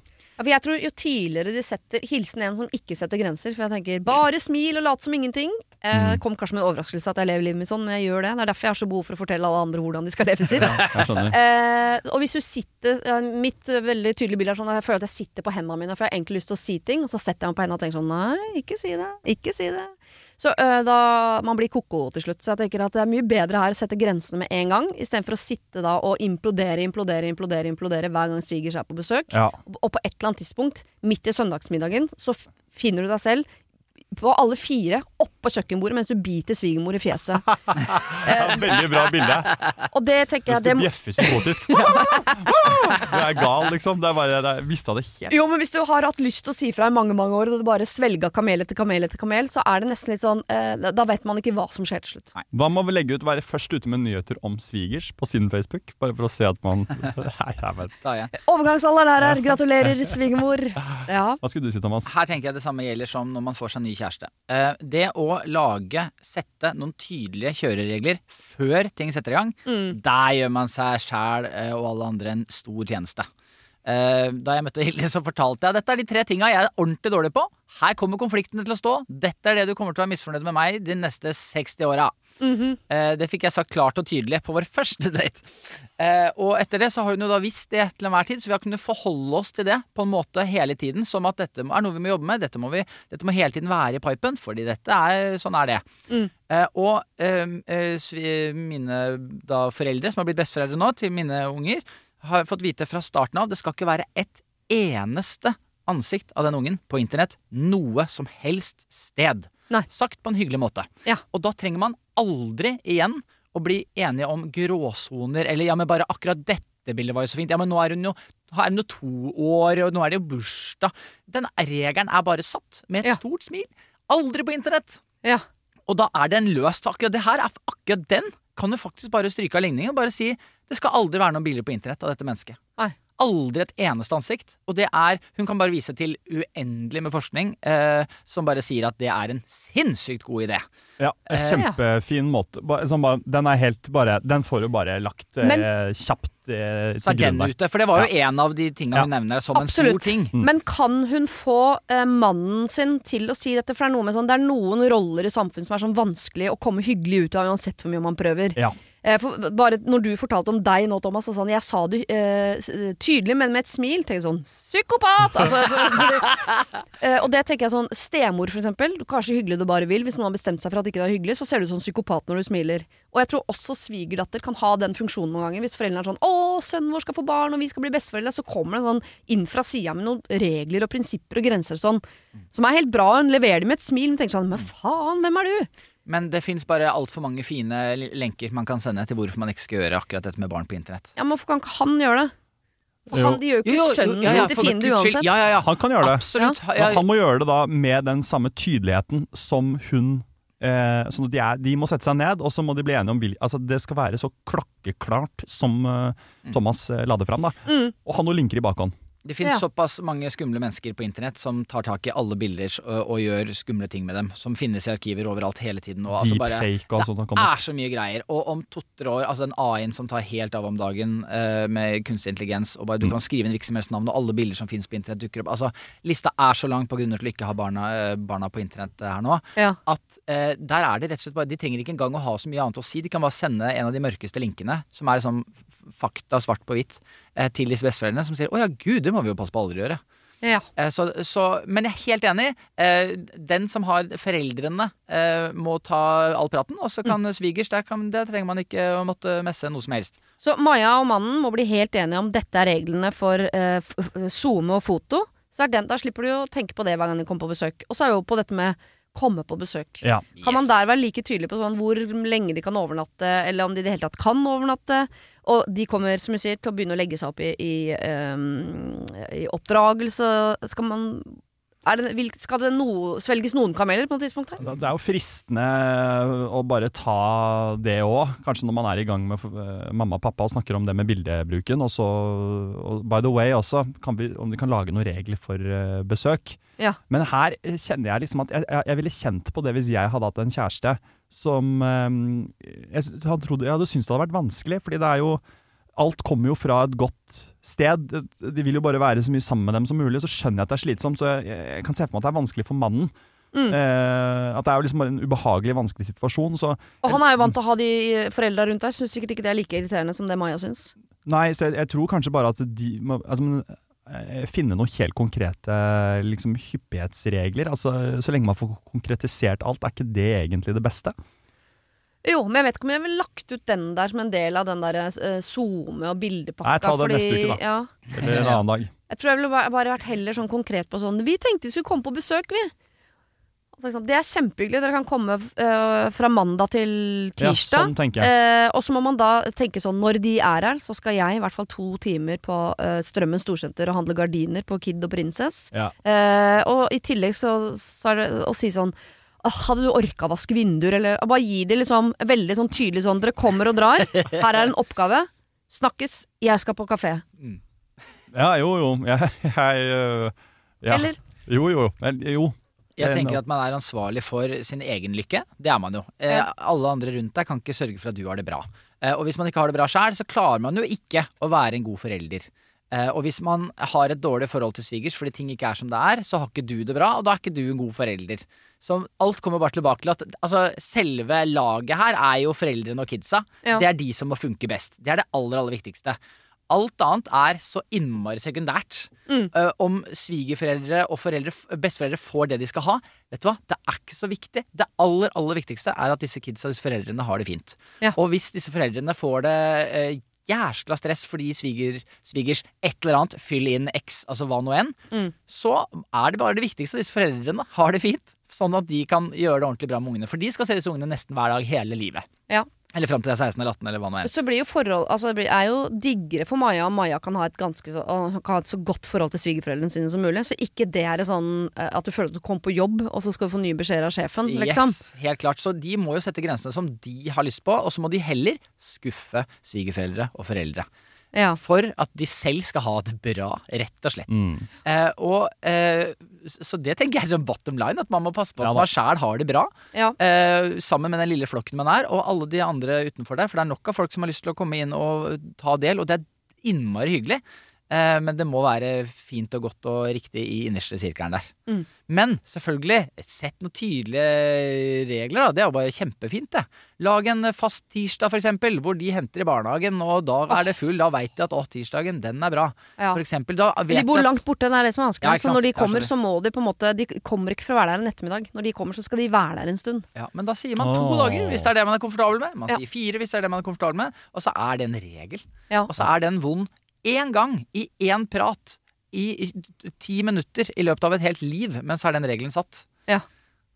For jeg tror Jo tidligere de setter Hilsen en som ikke setter grenser. For jeg tenker bare smil og lat som ingenting. Eh,
Mm.
kom kanskje med en overraskelse at jeg lever livet mitt sånn, men jeg gjør det. Det er derfor jeg har så behov for å fortelle alle andre hvordan de skal leve sitt. Eh, og hvis du sitter Mitt veldig tydelige bilde er sånn at jeg føler at jeg sitter på hendene mine, for jeg har egentlig lyst til å si ting, og så setter jeg meg på hendene og tenker sånn Nei, ikke si det. Ikke si det. Så øh, da Man blir ko-ko til slutt. Så jeg tenker at det er mye bedre her å sette grensene med en gang, istedenfor å sitte da og implodere, implodere, implodere, implodere hver gang svigers er på besøk.
Ja.
Og på et eller annet tidspunkt, midt i søndagsmiddagen, så finner du deg selv på alle fire oppå kjøkkenbordet mens du biter svigermor i fjeset.
Ja, veldig bra bilde.
Og det tenker
Hvis
jeg
du bjeffer psykotisk. Du er gal, liksom. Det er bare, det er, mista det helt.
Jo, men hvis du har hatt lyst til å si fra i mange mange år, og du bare svelga kamel etter kamel etter kamel, så er det nesten litt sånn eh, Da vet man ikke hva som skjer til slutt.
Hva med å legge ut være først ute med nyheter om svigers på sin Facebook? Bare for å se at man Nei, jeg vet.
Da er.
Overgangsalder der er. Gratulerer, svigermor. Ja.
Hva skulle du si, Thomas?
Her tenker jeg det samme gjelder som når man får seg ny kjæreste. Eh, det å lage, sette noen tydelige kjøreregler før ting setter i gang, der gjør man seg sjæl eh, og alle andre en stor tjeneste. Eh, da jeg møtte Hilde, så fortalte jeg dette er de tre tinga jeg er ordentlig dårlig på. Her kommer konfliktene til å stå. Dette er det du kommer til å være misfornøyd med meg de neste 60 åra. Eh, det fikk jeg sagt klart og tydelig på vår første date. Eh, og etter det så har hun jo da visst det til enhver tid, så vi har kunnet forholde oss til det på en måte hele tiden. Som at dette er noe vi må jobbe med, dette må, vi, dette må hele tiden være i pipen, fordi dette er Sånn er det. Eh, og mine da foreldre, som har blitt besteforeldre nå, til mine unger, har fått vite fra starten av det skal ikke være et eneste ansikt av den ungen på internett noe som helst sted.
Nei.
Sagt på en hyggelig måte.
Ja.
Og da trenger man aldri igjen å bli enige om gråsoner, eller ja, men bare akkurat dette bildet var jo så fint. Ja, men nå er hun jo, er hun jo to år, og nå er det jo bursdag. Den regelen er bare satt med et
Ja.
stort smil. Aldri på internett.
ja.
Og da er den løst. Akkurat det her er akkurat den kan du faktisk bare stryke av ligningen og bare si det skal aldri være noen bilder på internett av dette mennesket.
Nei.
Aldri et eneste ansikt. Og det er Hun kan bare vise til uendelig med forskning eh, som bare sier at det er en sinnssykt god idé.
Ja, en
Eh,
Kjempefin måte. Sånn, bare- den er helt bare Den får du bare lagt eh,
Men-
kjapt eh, til grunn der.
ute. For det var jo en av de tingene
Ja.
hun nevner som en stor
ting.
ting.
Men kan hun få eh, mannen sin til å si dette? For det er, noe med sånn, det er noen roller i samfunnet som er sånn vanskelig å komme hyggelig ut av uansett hvor mye man prøver.
Ja.
Eh, for bare når du fortalte om deg nå, Thomas, så sånn, jeg sa det eh, tydelig, men med et smil. Tenkte sånn Psykopat! Altså, for, for, eh, og det tenker jeg sånn Stemor, for eksempel. Du kan være så hyggelig du bare vil. Hvis noen har bestemt seg for at ikke det er hyggelig, så ser du ut som psykopat når du smiler. Og jeg tror også svigerdatter kan ha den funksjonen noen ganger. Hvis foreldrene er sånn 'Å, sønnen vår skal få barn, og vi skal bli besteforeldre', så kommer det sånn inn fra sida med noen regler og prinsipper og grenser og sånn, som er helt bra. Hun leverer det med et smil, men tenker sånn 'Men faen, hvem er du?'
Men det fins bare altfor mange fine lenker man kan sende til hvorfor man ikke skal gjøre akkurat dette med barn på internett.
Ja, men hvorfor kan ikke han gjøre det? For han, de gjør jo ikke sønnen sin til fiende uansett.
Ja, ja, ja.
Han kan gjøre det.
Absolutt. Ja.
Men han må gjøre det da med den samme tydeligheten som hun eh, sånn at de, er, de må sette seg ned, og så må de bli enige om altså Det skal være så klokkeklart som eh, Thomas eh, la det fram. da.
Mm.
Og ha noen linker i bakhånd.
Det finnes
Ja.
såpass mange skumle mennesker på internett som tar tak i alle bilder og, og gjør skumle ting med dem. Som finnes i arkiver overalt hele tiden. Og altså bare,
og sånt.
det er så mye greier. Og om to-tre år, altså den AI-en som tar helt av om dagen uh, med kunstig intelligens, og bare du
Mm.
kan skrive en hvilket som helst navn, og alle bilder som finnes på internett dukker opp. Altså, lista er så lang på grunner til å ikke ha barna, uh, barna på internett her nå,
Ja.
at uh, der er det rett og slett bare De trenger ikke engang å ha så mye annet å si. De kan bare sende en av de mørkeste linkene, som er liksom fakta svart på hvitt, eh, til disse besteforeldrene, som sier 'Å ja, gud, det må vi jo passe på aldri gjøre'.
Ja.
Eh, Så, så, men jeg er helt enig. Eh, Den som har foreldrene, eh, må ta all praten. Og så kan svigers, der, kan, der trenger man ikke å måtte messe noe som helst.
Så Maja og mannen må bli helt enige om dette er reglene for eh, SoMe og foto. Så den, Da slipper du å tenke på det hver gang de kommer på besøk. Og så er jo på dette med komme på besøk.
Ja.
Kan man der være like tydelig på sånn hvor lenge de kan overnatte, eller om de i det hele tatt kan overnatte? Og de kommer, som du sier, til å begynne å legge seg opp i, i, um, i oppdragelse. Skal man det, Skal det no, svelges noen kameler på noe tidspunkt her?
Det er jo fristende å bare ta det òg, kanskje når man er i gang med eh, mamma og pappa og snakker om det med bildebruken. Og så, og by the way også, kan vi, om de kan lage noen regler for eh, besøk.
Ja.
Men her eh, kjenner jeg liksom at jeg, jeg, jeg ville kjent på det hvis jeg hadde hatt en kjæreste som eh, jeg, hadde jeg hadde syntes det hadde vært vanskelig, fordi det er jo Alt kommer jo fra et godt sted. De vil jo bare være så mye sammen med dem som mulig. Så skjønner jeg at det er slitsomt, så jeg, jeg kan se for meg at det er vanskelig for mannen.
Mm.
Eh, at det er jo liksom bare en ubehagelig, vanskelig situasjon. Så
Og han er jo vant til å ha de foreldra rundt der. Syns sikkert ikke det er like irriterende som det Maja syns.
Nei, så jeg, jeg tror kanskje bare at de altså, eh, finne noen helt konkrete liksom, hyppighetsregler. Altså, så lenge man får konkretisert alt, er ikke det egentlig det beste?
Jo, men jeg vet ikke om jeg ville lagt ut den der som en del av den der uh, SoMe og bildepakka.
Nei, ta det neste uke, da.
Ja,
Eller en annen dag.
jeg tror jeg ville bare, vært heller sånn konkret på sånn Vi tenkte vi skulle komme på besøk, vi. Det er kjempehyggelig. Dere kan komme øh, fra mandag til tirsdag.
Ja, sånn tenker jeg.
Eh, og så må man da tenke sånn Når de er her, så skal jeg i hvert fall to timer på eh, Strømmen storsenter og handle gardiner på Kid og Princess.
Ja.
Eh, og i tillegg så, så er det å si sånn «Åh, hadde du orka å vaske vinduer, eller bare gi de liksom veldig sånn tydelig sånn Dere kommer og drar. Her er en oppgave. Snakkes. Jeg skal på kafé.
Ja, jo, jo. Jeg, jeg øh, ja.
Eller?
Jo, jo. Jo.
Jeg
er
tenker at man er ansvarlig for sin egen lykke. Det er man jo. Eh, Alle andre rundt deg kan ikke sørge for at du har det bra. Eh, og hvis man ikke har det bra sjæl, så klarer man jo ikke å være en god forelder. Eh, og hvis man har et dårlig forhold til svigers fordi ting ikke er som det er, så har ikke du det bra, og da er ikke du en god forelder. Så alt kommer bare tilbake til at altså, selve laget her er jo foreldrene og kidsa.
Ja.
Det er de som må funke best. Det er det aller, aller viktigste. Alt annet er så innmari sekundært. Eh, om svigerforeldre og foreldre, besteforeldre får det de skal ha, vet du hva, det er ikke så viktig. Det aller, aller viktigste er at disse kidsa, disse foreldrene, har det fint.
Ja.
Og hvis disse foreldrene får det eh, jæskla stress fordi sviger, svigers et eller annet, fyll inn X, altså hva nå enn,
Mm.
så er det bare det viktigste at disse foreldrene har det fint. Sånn at de kan gjøre det ordentlig bra med ungene. For de skal se disse ungene nesten hver dag hele livet.
Ja.
Eller fram til de er 16 eller 18, eller hva nå enn.
Så blir jo forhold Altså det er jo diggere for Maja om Maja kan ha et ganske så, kan ha et så godt forhold til svigerforeldrene sine som mulig. Så ikke det er sånn eh, at du føler at du kom på jobb, og så skal du få nye beskjeder av sjefen, liksom.
Yes, helt klart. Så de må jo sette grensene som de har lyst på, og så må de heller skuffe svigerforeldre og foreldre.
Ja.
For at de selv skal ha det bra, rett og slett.
Mm.
Eh, og, eh, så det tenker jeg som bottom line, at man må passe på
Ja
at man sjæl har det bra.
Ja.
Eh, sammen med den lille flokken man er, og alle de andre utenfor der. For det er nok av folk som har lyst til å komme inn og ta del, og det er innmari hyggelig. Eh, men det må være fint og godt og riktig i innerste sirkelen der.
Mm.
Men selvfølgelig, sett noen tydelige regler, da. Det er jo bare kjempefint, det. Lag en fast tirsdag, for eksempel, hvor de henter i barnehagen, og da er det full. Da veit de at å, tirsdagen, den er bra.
Ja.
For eksempel, da vet
De bor
at-
langt borte, det er det som er vanskelig.
Ja,
så når de kommer, så må de på en måte De kommer ikke for å være der en ettermiddag. Når de kommer, så skal de være der en stund.
Ja, men da sier man to
oh.
dager hvis det er det man er komfortabel med. Man
Ja.
sier fire hvis det er det man er komfortabel med. Og så er det en regel.
Ja.
Og så er den vond én gang i én prat i, ti minutter i løpet av et helt liv, men så er den regelen satt.
Ja.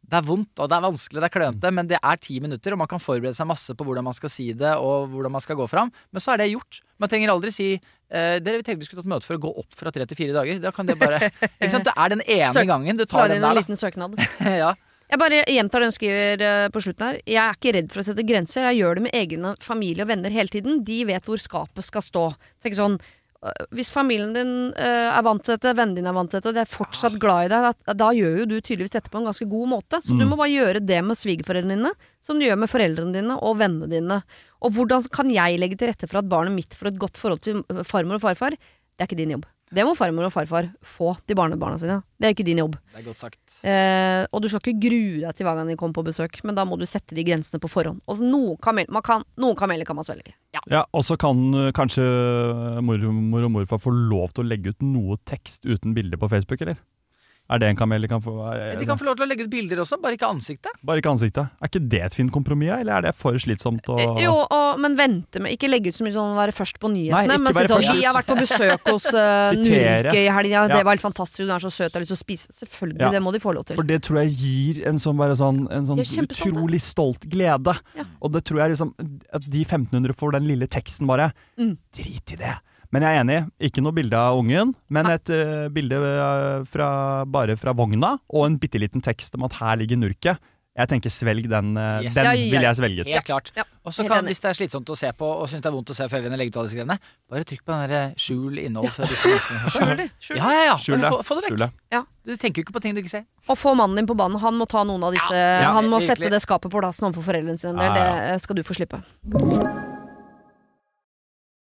Det er vondt og det er vanskelig, det er klønete, men det er ti minutter, og man kan forberede seg masse på hvordan man skal si det og hvordan man skal gå fram. Men så er det gjort. Man trenger aldri si eh, Dere tenkte vi skulle tatt møte for å gå opp fra tre til fire dager. Da kan det bare ikke sant? Det er den ene
Søk-
gangen du
Slå
tar
inn
den
en liten søknad.
ja.
Jeg bare gjentar det hun skriver eh, på slutten her. Jeg er ikke redd for å sette grenser. Jeg gjør det med egne familie og venner hele tiden. De vet hvor skapet skal stå. Tenk sånn øh, hvis familien din øh, er vant til dette, vennen din er vant til dette, og de er fortsatt glad i deg, da, da gjør jo du tydeligvis dette på en ganske god måte. Så du må bare gjøre det med svigerforeldrene dine, som du gjør med foreldrene dine og vennene dine. Og hvordan kan jeg legge til rette for at barnet mitt får et godt forhold til farmor og farfar? Det er ikke din jobb. Det må farmor og farfar få til barnebarna sine. Det er ikke din jobb.
Det er godt sagt.
Eh, og du skal ikke grue deg til hver gang de kommer på besøk, men da må du sette de grensene på forhånd. Og noen, kamel, man kan, noen kameler kan man svelge. Ja.
Ja, Og så kan uh, kanskje mormor og morfar få lov til å legge ut noe tekst uten bilde på Facebook, eller? Er det en kamel de kan få? Er,
De kan få lov til å legge ut bilder også, bare ikke ansiktet.
Bare ikke ansiktet. Er ikke det et fint kompromiss, eller er det for slitsomt å
Eh, Jo, og, men vente med Ikke legge ut så mye sånn være først på nyhetene.
Nei, ikke
men si sånn, Vi har vært på besøk hos uh, Nurke i helga,
Ja.
det var helt fantastisk, hun er så søt, jeg har lyst til å spise. Selvfølgelig,
Ja.
det må de få lov til.
For det tror jeg gir en sånn, bare sånn, en sånn utrolig stolt glede.
Ja.
Og det tror jeg liksom At de 1500 får den lille teksten, bare.
Mm.
Drit i det. Men jeg er enig. Ikke noe bilde av ungen, men et uh, bilde eh, fra, bare fra vogna, og en bitte liten tekst om at her ligger Nurket. Jeg tenker svelg den. eh,
Yes.
Den
Ja, ja,
ville
ja.
jeg svelget.
Helt klart.
Ja,
Og så kan, hvis det er slitsomt å se på, og syns det er vondt å se foreldrene legge ut alle disse greiene, bare trykk på den der eh, skjul innhold.
Skjul det. Skjul
Ja,
det.
ja, ja.
Skjul det.
Få, få det vekk.
Det.
Du tenker jo ikke på ting du ikke ser.
Og få mannen din på banen. Han må ta noen av disse
Ja,
Han må
virkelig.
sette det skapet på plassen overfor foreldrene sine.
Ja, ja.
Det skal du få slippe.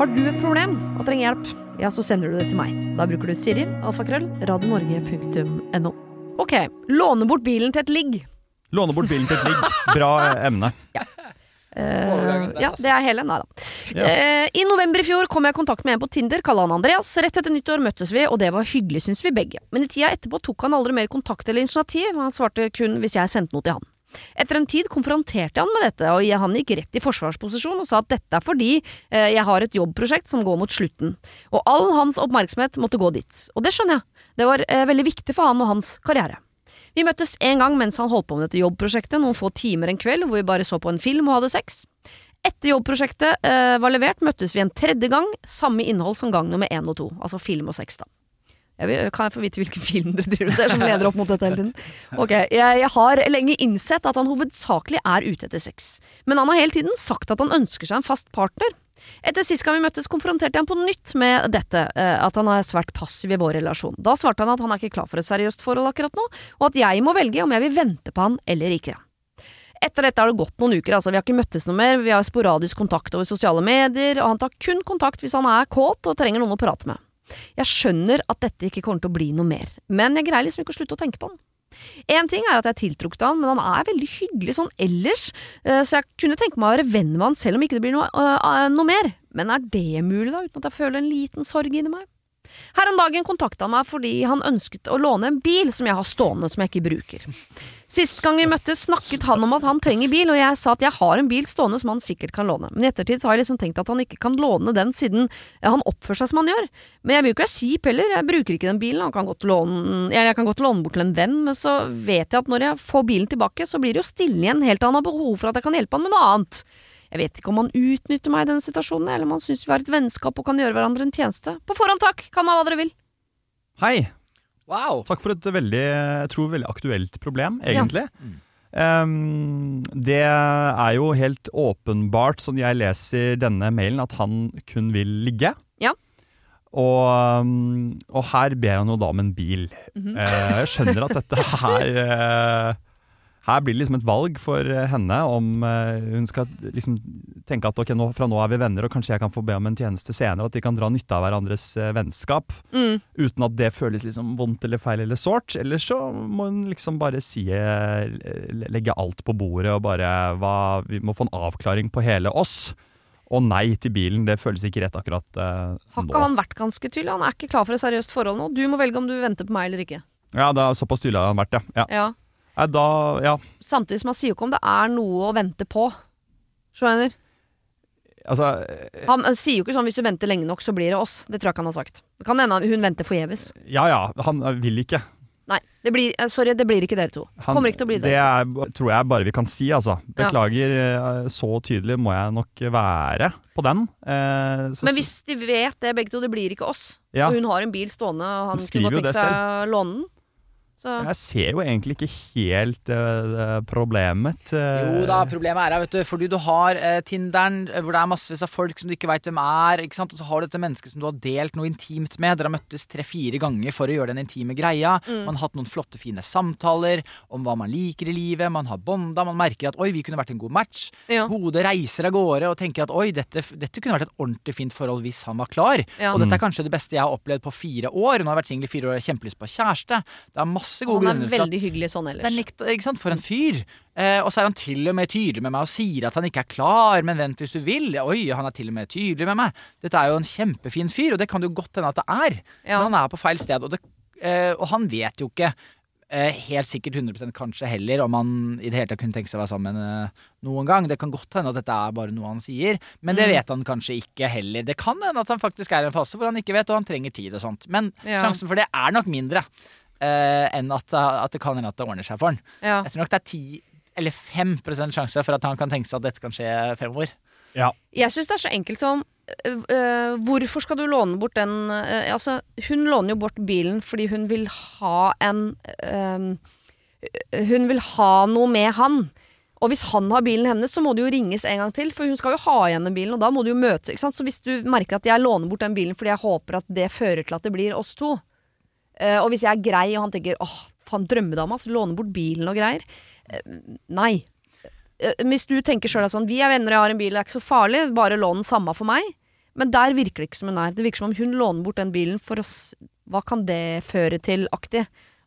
Har du et problem og trenger hjelp, ja, så sender du det til meg. Da bruker du Siri, alfakrøll, radionorge.no. Ok, låne bort bilen til et ligg.
Låne bort bilen til et ligg. Bra eh, emne.
Ja. Uh,
ja,
altså.
det er hele. Nei da.
Ja.
Uh, I november i fjor kom jeg i kontakt med en på Tinder, kalla han Andreas. Rett etter nyttår møttes vi, og det var hyggelig, syns vi begge. Men i tida etterpå tok han aldri mer kontakt eller initiativ, han svarte kun hvis jeg sendte noe til han. Etter en tid konfronterte han med dette, og han gikk rett i forsvarsposisjon og sa at dette er fordi eh, jeg har et jobbprosjekt som går mot slutten, og all hans oppmerksomhet måtte gå dit. Og det skjønner jeg, det var eh, veldig viktig for han og hans karriere. Vi møttes en gang mens han holdt på med dette jobbprosjektet, noen få timer en kveld hvor vi bare så på en film og hadde sex. Etter jobbprosjektet eh, var levert, møttes vi en tredje gang, samme innhold som gang nummer én og to, altså film og sex, da. Jeg vil, kan jeg få vite hvilken film du driver og ser som leder opp mot dette hele tiden? Ok, jeg, jeg har lenge innsett at han hovedsakelig er ute etter sex, men han har hele tiden sagt at han ønsker seg en fast partner. Etter sist gang vi møttes, konfronterte jeg han på nytt med dette, eh, at han er svært passiv i vår relasjon. Da svarte han at han er ikke klar for et seriøst forhold akkurat nå, og at jeg må velge om jeg vil vente på han eller ikke. Etter dette har det gått noen uker, altså vi har ikke møttes noe mer, vi har sporadisk kontakt over sosiale medier, og han tar kun kontakt hvis han er kåt og trenger noen å prate med. Jeg skjønner at dette ikke kommer til å bli noe mer, men jeg greier liksom ikke å slutte å tenke på han. En ting er at jeg er tiltrukket av han, men han er veldig hyggelig sånn ellers, eh, så jeg kunne tenke meg å være venn med han selv om ikke det blir noe, øh, noe mer. Men er det mulig da, uten at jeg føler en liten sorg inni meg? Her en dagen kontakta han meg fordi han ønsket å låne en bil som jeg har stående som jeg ikke bruker. Sist gang vi møttes snakket han om at han trenger bil, og jeg sa at jeg har en bil stående som han sikkert kan låne. Men i ettertid har jeg liksom tenkt at han ikke kan låne den siden han oppfører seg som han gjør. Men jeg vil jo ikke være kjip heller, jeg bruker ikke den bilen, han kan godt låne jeg, kan godt låne bort til en venn, men så vet jeg at når jeg får bilen tilbake, så blir det jo stille igjen helt til han har behov for at jeg kan hjelpe han med noe annet. Jeg vet ikke om han utnytter meg i denne situasjonen, eller om han syns vi har et vennskap og kan gjøre hverandre en tjeneste. På forhånd takk, kall meg hva dere vil.
Hei!
Wow!
Takk for et veldig, jeg tror, veldig aktuelt problem, egentlig. Ehm, det er jo helt åpenbart, som jeg leser denne mailen, at han kun vil ligge.
Ja.
Og, um, og her ber han jo da om en bil.
Mm
-hmm. uh, jeg skjønner at dette her eh, Her blir det liksom et valg for eh, henne om eh, hun skal liksom tenke at ok, nå, fra nå er vi venner, og kanskje jeg kan få be om en tjeneste senere. At de kan dra nytte av hverandres eh, vennskap.
Mm.
Uten at det føles liksom vondt eller feil eller sårt. Eller så må hun liksom bare si Legge alt på bordet og bare hva, Vi må få en avklaring på hele oss. Og nei til bilen, det føles ikke rett akkurat nå
Har ikke han vært ganske tydelig? Han er ikke klar for et seriøst forhold nå. Du må velge om du venter på meg eller ikke.
Ja, det er såpass tydelig har han vært, ja. ja.
Ja.
Nei, da, ja.
Samtidig som han sier jo ikke om det er noe å vente på. Skjønner?
Altså,
Han eh, sier jo ikke sånn 'hvis du venter lenge nok, så blir det oss'. Det tror jeg ikke han har sagt. Det kan hende hun venter forgjeves.
ja ja, han vil ikke.
Nei, det blir, eh, sorry, det blir ikke dere to.
Han,
Kommer ikke til å bli
det
dere to.
er, tror jeg bare vi kan si, altså. Beklager, eh, så tydelig må jeg nok være på den. Eh, så-
Men hvis de vet det, begge to, det blir ikke oss,
Ja.
og hun har en bil stående, og han
Hun skriver
kunne
jo
tenke
det
seg å låne den så
Jeg ser jo egentlig ikke helt uh, problemet. eh.
Jo da, problemet er her, vet du. Fordi du har uh, Tinderen, hvor det er massevis av folk som du ikke veit hvem er. ikke sant? Og så har du dette mennesket som du har delt noe intimt med. Dere har møttes tre-fire ganger for å gjøre den intime greia.
Mm.
Man har hatt noen flotte, fine samtaler om hva man liker i livet. Man har bonda. Man merker at oi, vi kunne vært en god match.
Ja.
Hodet reiser av gårde og tenker at oi, dette, dette kunne vært et ordentlig fint forhold hvis han var klar.
Ja.
Og dette er kanskje det beste jeg har opplevd på fire år. Nå har jeg vært singel i fire år og har kjempelyst på kjæreste. Det er masse gode
Han er
grunner til at
veldig hyggelig sånn
det er
ellers.
likt, ikke sant? For en fyr. Eh, og så er han til og med tydelig med meg og sier at han ikke er klar, men vent hvis du vil. Oi, han er til og med tydelig med meg. Dette er jo en kjempefin fyr, og det kan det jo godt hende at det er.
Ja.
Men han er på feil sted, og, det, eh, og han vet jo ikke eh, helt sikkert 100% kanskje heller om han i det hele tatt kunne tenke seg å være sammen eh, noen gang. Det kan godt hende at dette er bare noe han sier, men det
Mm.
vet han kanskje ikke heller. Det kan hende at han faktisk er i en fase hvor han ikke vet, og han trenger tid og sånt. Men
Ja.
sjansen for det er nok mindre eh, enn at, at det kan hende at det ordner seg for han.
Ja.
Jeg tror nok det er 10 eller 5 sjanse for at han kan tenke seg at dette kan skje fremover.
Ja.
Jeg syns det er så enkelt som øh, Hvorfor skal du låne bort den uh, Altså, hun låner jo bort bilen fordi hun vil ha en uh, Hun vil ha noe med han. Og hvis han har bilen hennes, så må det jo ringes en gang til, for hun skal jo ha igjen den bilen, og da må du jo møte Ikke sant? Så hvis du merker at jeg låner bort den bilen fordi jeg håper at det fører til at det blir oss to, og hvis jeg er grei og han tenker åh, faen, drømmedama, så låne bort bilen og greier. Eh, nei. Eh, Hvis du tenker sjøl sånn, vi er venner, og jeg har en bil, det er ikke så farlig, bare lån den samme for meg. Men der virker det ikke som hun er. Det virker som om hun låner bort den bilen for oss. Hva kan det føre til, aktig?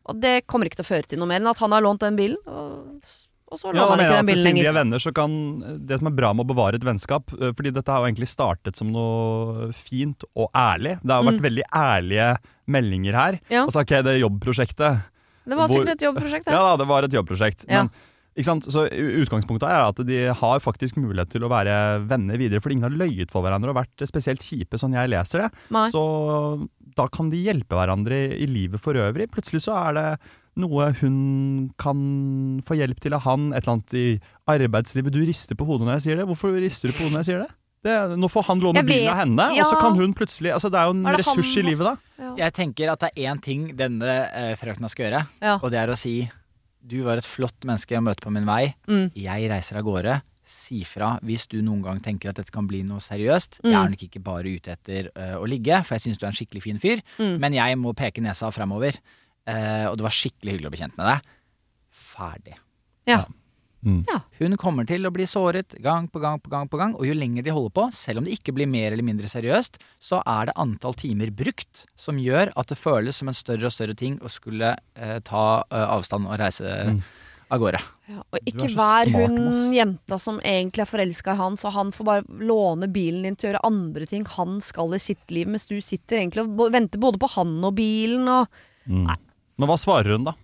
Og det kommer ikke til å føre til noe mer enn at han har lånt den bilen, og, og så
Ja,
låner
da
han ikke den bilen
Siden vi er
lenger.
venner, så kan Det som er bra med å bevare et vennskap eh, Fordi dette har jo egentlig startet som noe fint og ærlig. Det har vært
Mm.
veldig ærlige meldinger her.
Ja.
Altså, ok, det jobbprosjektet
Det var sikkert et jobbprosjekt,
Ja
det.
da, det var et jobbprosjekt.
Ja.
Men, ikke sant? Så utgangspunktet er at de har faktisk mulighet til å være venner videre, fordi ingen har løyet for hverandre og vært spesielt kjipe, sånn jeg leser det.
Nei.
Så da kan de hjelpe hverandre i, i livet for øvrig. Plutselig så er det noe hun kan få hjelp til av han, et eller annet i arbeidslivet. Du rister på hodet når jeg sier det. Hvorfor rister du på hodet når jeg sier det? Det nå får han låne bilen av henne,
ja.
og så kan hun plutselig altså Det er jo en
er ressurs han
i livet, da.
Ja.
Jeg tenker at det er én ting denne eh, frøkna skal gjøre,
Ja.
og det er å si du var et flott menneske å møte på min vei.
Mm.
Jeg reiser av gårde. Si fra hvis du noen gang tenker at dette kan bli noe seriøst.
Mm.
Jeg er nok ikke bare ute etter uh, å ligge, for jeg syns du er en skikkelig fin fyr.
Mm.
Men jeg må peke nesa framover. Uh, og det var skikkelig hyggelig å bli kjent med deg. Ferdig.
Ja.
Mm.
Hun kommer til å bli såret gang på gang på gang, på gang, og jo lenger de holder på, selv om det ikke blir mer eller mindre seriøst, så er det antall timer brukt som gjør at det føles som en større og større ting å skulle eh, ta eh, avstand og reise
Mm.
av gårde.
Ja, og ikke vær
smart,
hun jenta som egentlig er forelska i han, så han får bare låne bilen din til å gjøre andre ting han skal i sitt liv, mens du sitter egentlig og venter både på han og bilen og
Mm. Men hva svarer hun, da?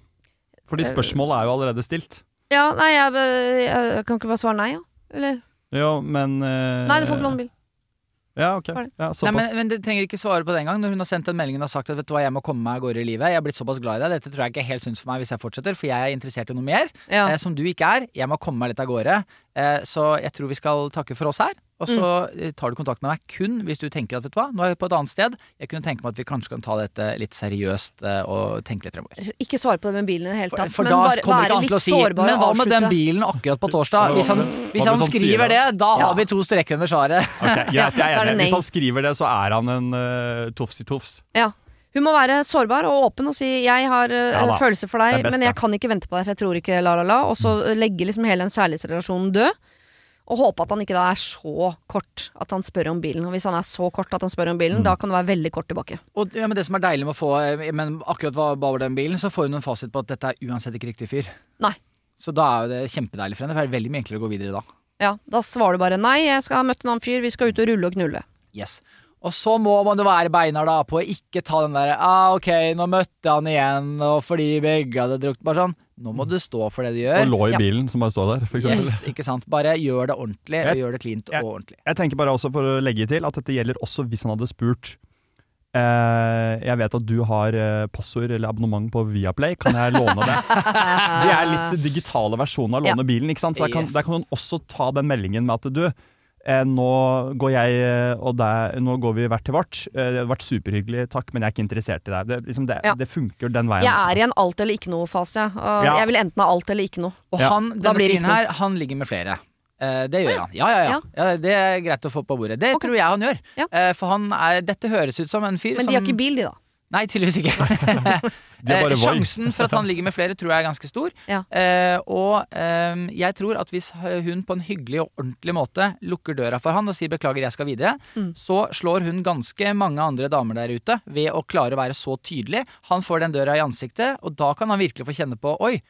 Fordi
Eh,
spørsmålet er jo allerede stilt.
Ja, nei, jeg, jeg, jeg kan ikke bare svare nei, ja. Eller
Jo, men eh,
Nei, du får ikke låne bil.
Ja, ok.
Ferdig.
Ja,
Nei,
såpass.
men, men du trenger ikke svare på det engang. Når hun har sendt den meldingen og sagt at vet du hva, jeg må komme meg av gårde i livet. Jeg er blitt såpass glad i deg. Dette tror jeg ikke er helt sunt for meg hvis jeg fortsetter, for jeg er interessert i noe mer.
Ja.
Eh, som du ikke er. Jeg må komme meg litt av gårde. Eh, så jeg tror vi skal takke for oss her. Og så eh, tar du kontakt med meg kun hvis du tenker at vet du hva, nå er jeg på et annet sted. Jeg kunne tenke meg at vi kanskje kan ta dette litt seriøst eh, og tenke litt fremover.
Ikke svare på det med bilen i det hele tatt,
for
men
da
bare
kommer ikke
være litt
til å si
sårbar
Men hva med den bilen akkurat på torsdag? Hvis han, hvis han skriver det, da har vi to streker under svaret.
Okay, greit, jeg
er
enig. Hvis han skriver det, så er han en uh, tofsi-tofs.
Ja. Hun må være sårbar og åpen og si 'jeg har eh,
Ja
følelser for deg,
best,
men jeg kan ikke vente på deg, for jeg tror ikke la, la, la'. Og så eh, legge liksom hele den kjærlighetsrelasjonen død. Og håpe at han ikke da er så kort at han spør om bilen. Og hvis han er så kort at han spør om bilen,
Mm.
da kan det være veldig kort tilbake.
Og ja, men Det som er deilig med å få eh, Men akkurat hva hva var den bilen, så får hun en fasit på at dette er uansett ikke riktig fyr.
Nei.
Så da er jo det kjempedeilig for henne. For det er veldig mye enklere å gå videre da.
Ja, Da svarer du bare 'nei, jeg skal ha møtt en annen fyr, vi skal ut og rulle og knulle'.
Yes. Og så må man jo være beinar da på å ikke ta den der ah, ok, nå møtte han igjen, og fordi begge hadde drukket Bare sånn, nå må du stå for det du gjør.
Og lå i
Ja.
bilen, som bare står der, eksempel.
Yes, ikke sant? Bare gjør det ordentlig, og gjør det cleant
jeg-
og ordentlig.
Jeg tenker bare også for å legge til at dette gjelder også hvis han hadde spurt eh, Jeg vet at du har eh, passord eller abonnement på Viaplay, kan jeg låne det? Det er litt digitale versjoner av låne bilen, ikke sant? Så der kan,
Yes.
der kan hun også ta den meldingen med at du nå går jeg eh, og deg, nå går vi hvert til vårt. Eh, det har vært superhyggelig, takk, men jeg er ikke interessert i deg. Det, liksom det,
Ja.
det funker den veien.
Jeg er i en alt eller ikke noe-fase.
Ja.
Jeg vil enten ha alt eller ikke noe.
Og han,
ja.
denne fyren her, han ligger med flere. Eh, det gjør han. Ja ja, ja,
Ja.
ja. Det er greit å få på bordet. Det
okay.
tror jeg han gjør.
Ja.
Eh, for han er, dette høres ut som en fyr
Men de har ikke bil, de, da.
Nei, tydeligvis ikke. Eh, Sjansen for at han ligger med flere, tror jeg er ganske stor.
Ja.
Eh, og eh, jeg tror at hvis hun på en hyggelig og ordentlig måte lukker døra for han og sier 'beklager, jeg skal videre',
Mm.
så slår hun ganske mange andre damer der ute ved å klare å være så tydelig. Han får den døra i ansiktet, og da kan han virkelig få kjenne på 'oi'.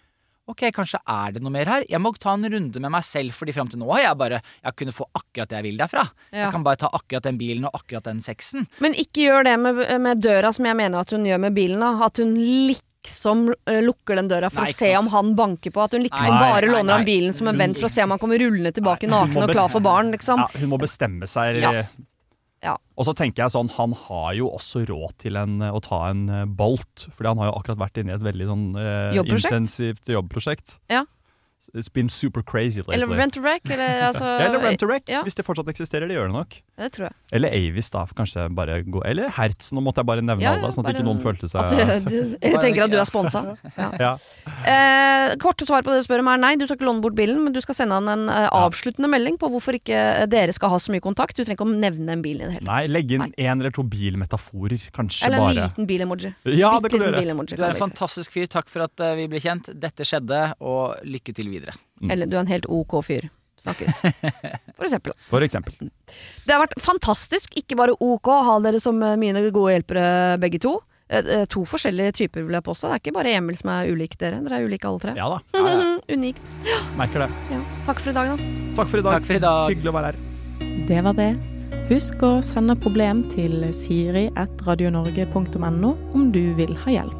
Ok, kanskje er det noe mer her? Jeg må ta en runde med meg selv, fordi fram til nå har jeg bare Jeg kunne få akkurat det jeg vil derfra.
Ja.
Jeg kan bare ta akkurat den bilen og akkurat den sexen.
Men ikke gjør det med, med døra som jeg mener at hun gjør med bilen. Da. At hun liksom eh, lukker den døra for
Nei,
å se
sant.
om han banker på. At hun liksom
Nei,
bare
nei,
låner ham bilen som en venn for å se om han kommer rullende tilbake
Nei,
naken og klar for barn. Liksom.
Ja, hun må bestemme seg.
Ja. Ja.
Og så tenker jeg sånn, han har jo også råd til en, å ta en eh, Bolt, fordi han har jo akkurat vært inne i et veldig sånn eh,
Jobbprosjekt?
intensivt jobbprosjekt.
Ja.
It's been super crazy lately.
Eller rent a wreck. Eller, altså,
Ja, eller rent a wreck,
ja.
hvis det fortsatt eksisterer. Det gjør det nok.
Ja, det tror jeg.
Eller Avis, da. Kanskje bare gå Eller Hertz. Nå måtte jeg bare nevne
Ja,
alle, sånn at ikke noen følte seg
At du, du, jeg tenker at du er sponsa. Ja.
ja.
Eh, korte svar på det du spør om er nei, du skal ikke låne bort bilen, men du skal sende han en eh, avsluttende melding på hvorfor ikke dere skal ha så mye kontakt. Du trenger ikke å nevne en bil i det hele tatt.
Nei, legge inn én eller to bilmetaforer, kanskje
Eller en
bare.
liten bilemoji.
Ja, det kan du gjøre.
Du er en fantastisk fyr. Takk for at eh, vi ble kjent. Dette skjedde, og lykke til videre.
Eller du er en helt ok fyr. Snakkes. For eksempel.
For eksempel.
Det har vært fantastisk, ikke bare ok å ha dere som eh, mine gode hjelpere begge to. Eh, eh, To forskjellige typer, vil jeg påstå. Det er ikke bare Emil som er ulik dere. Dere er ulike alle tre.
Ja da. Ja, ja.
Unikt.
Merker det.
Ja. Takk for i dag, da.
Takk for i dag.
Takk for i dag.
Hyggelig å være her.
Det var det. Husk å sende problem til siri.radionorge.no om du vil ha hjelp.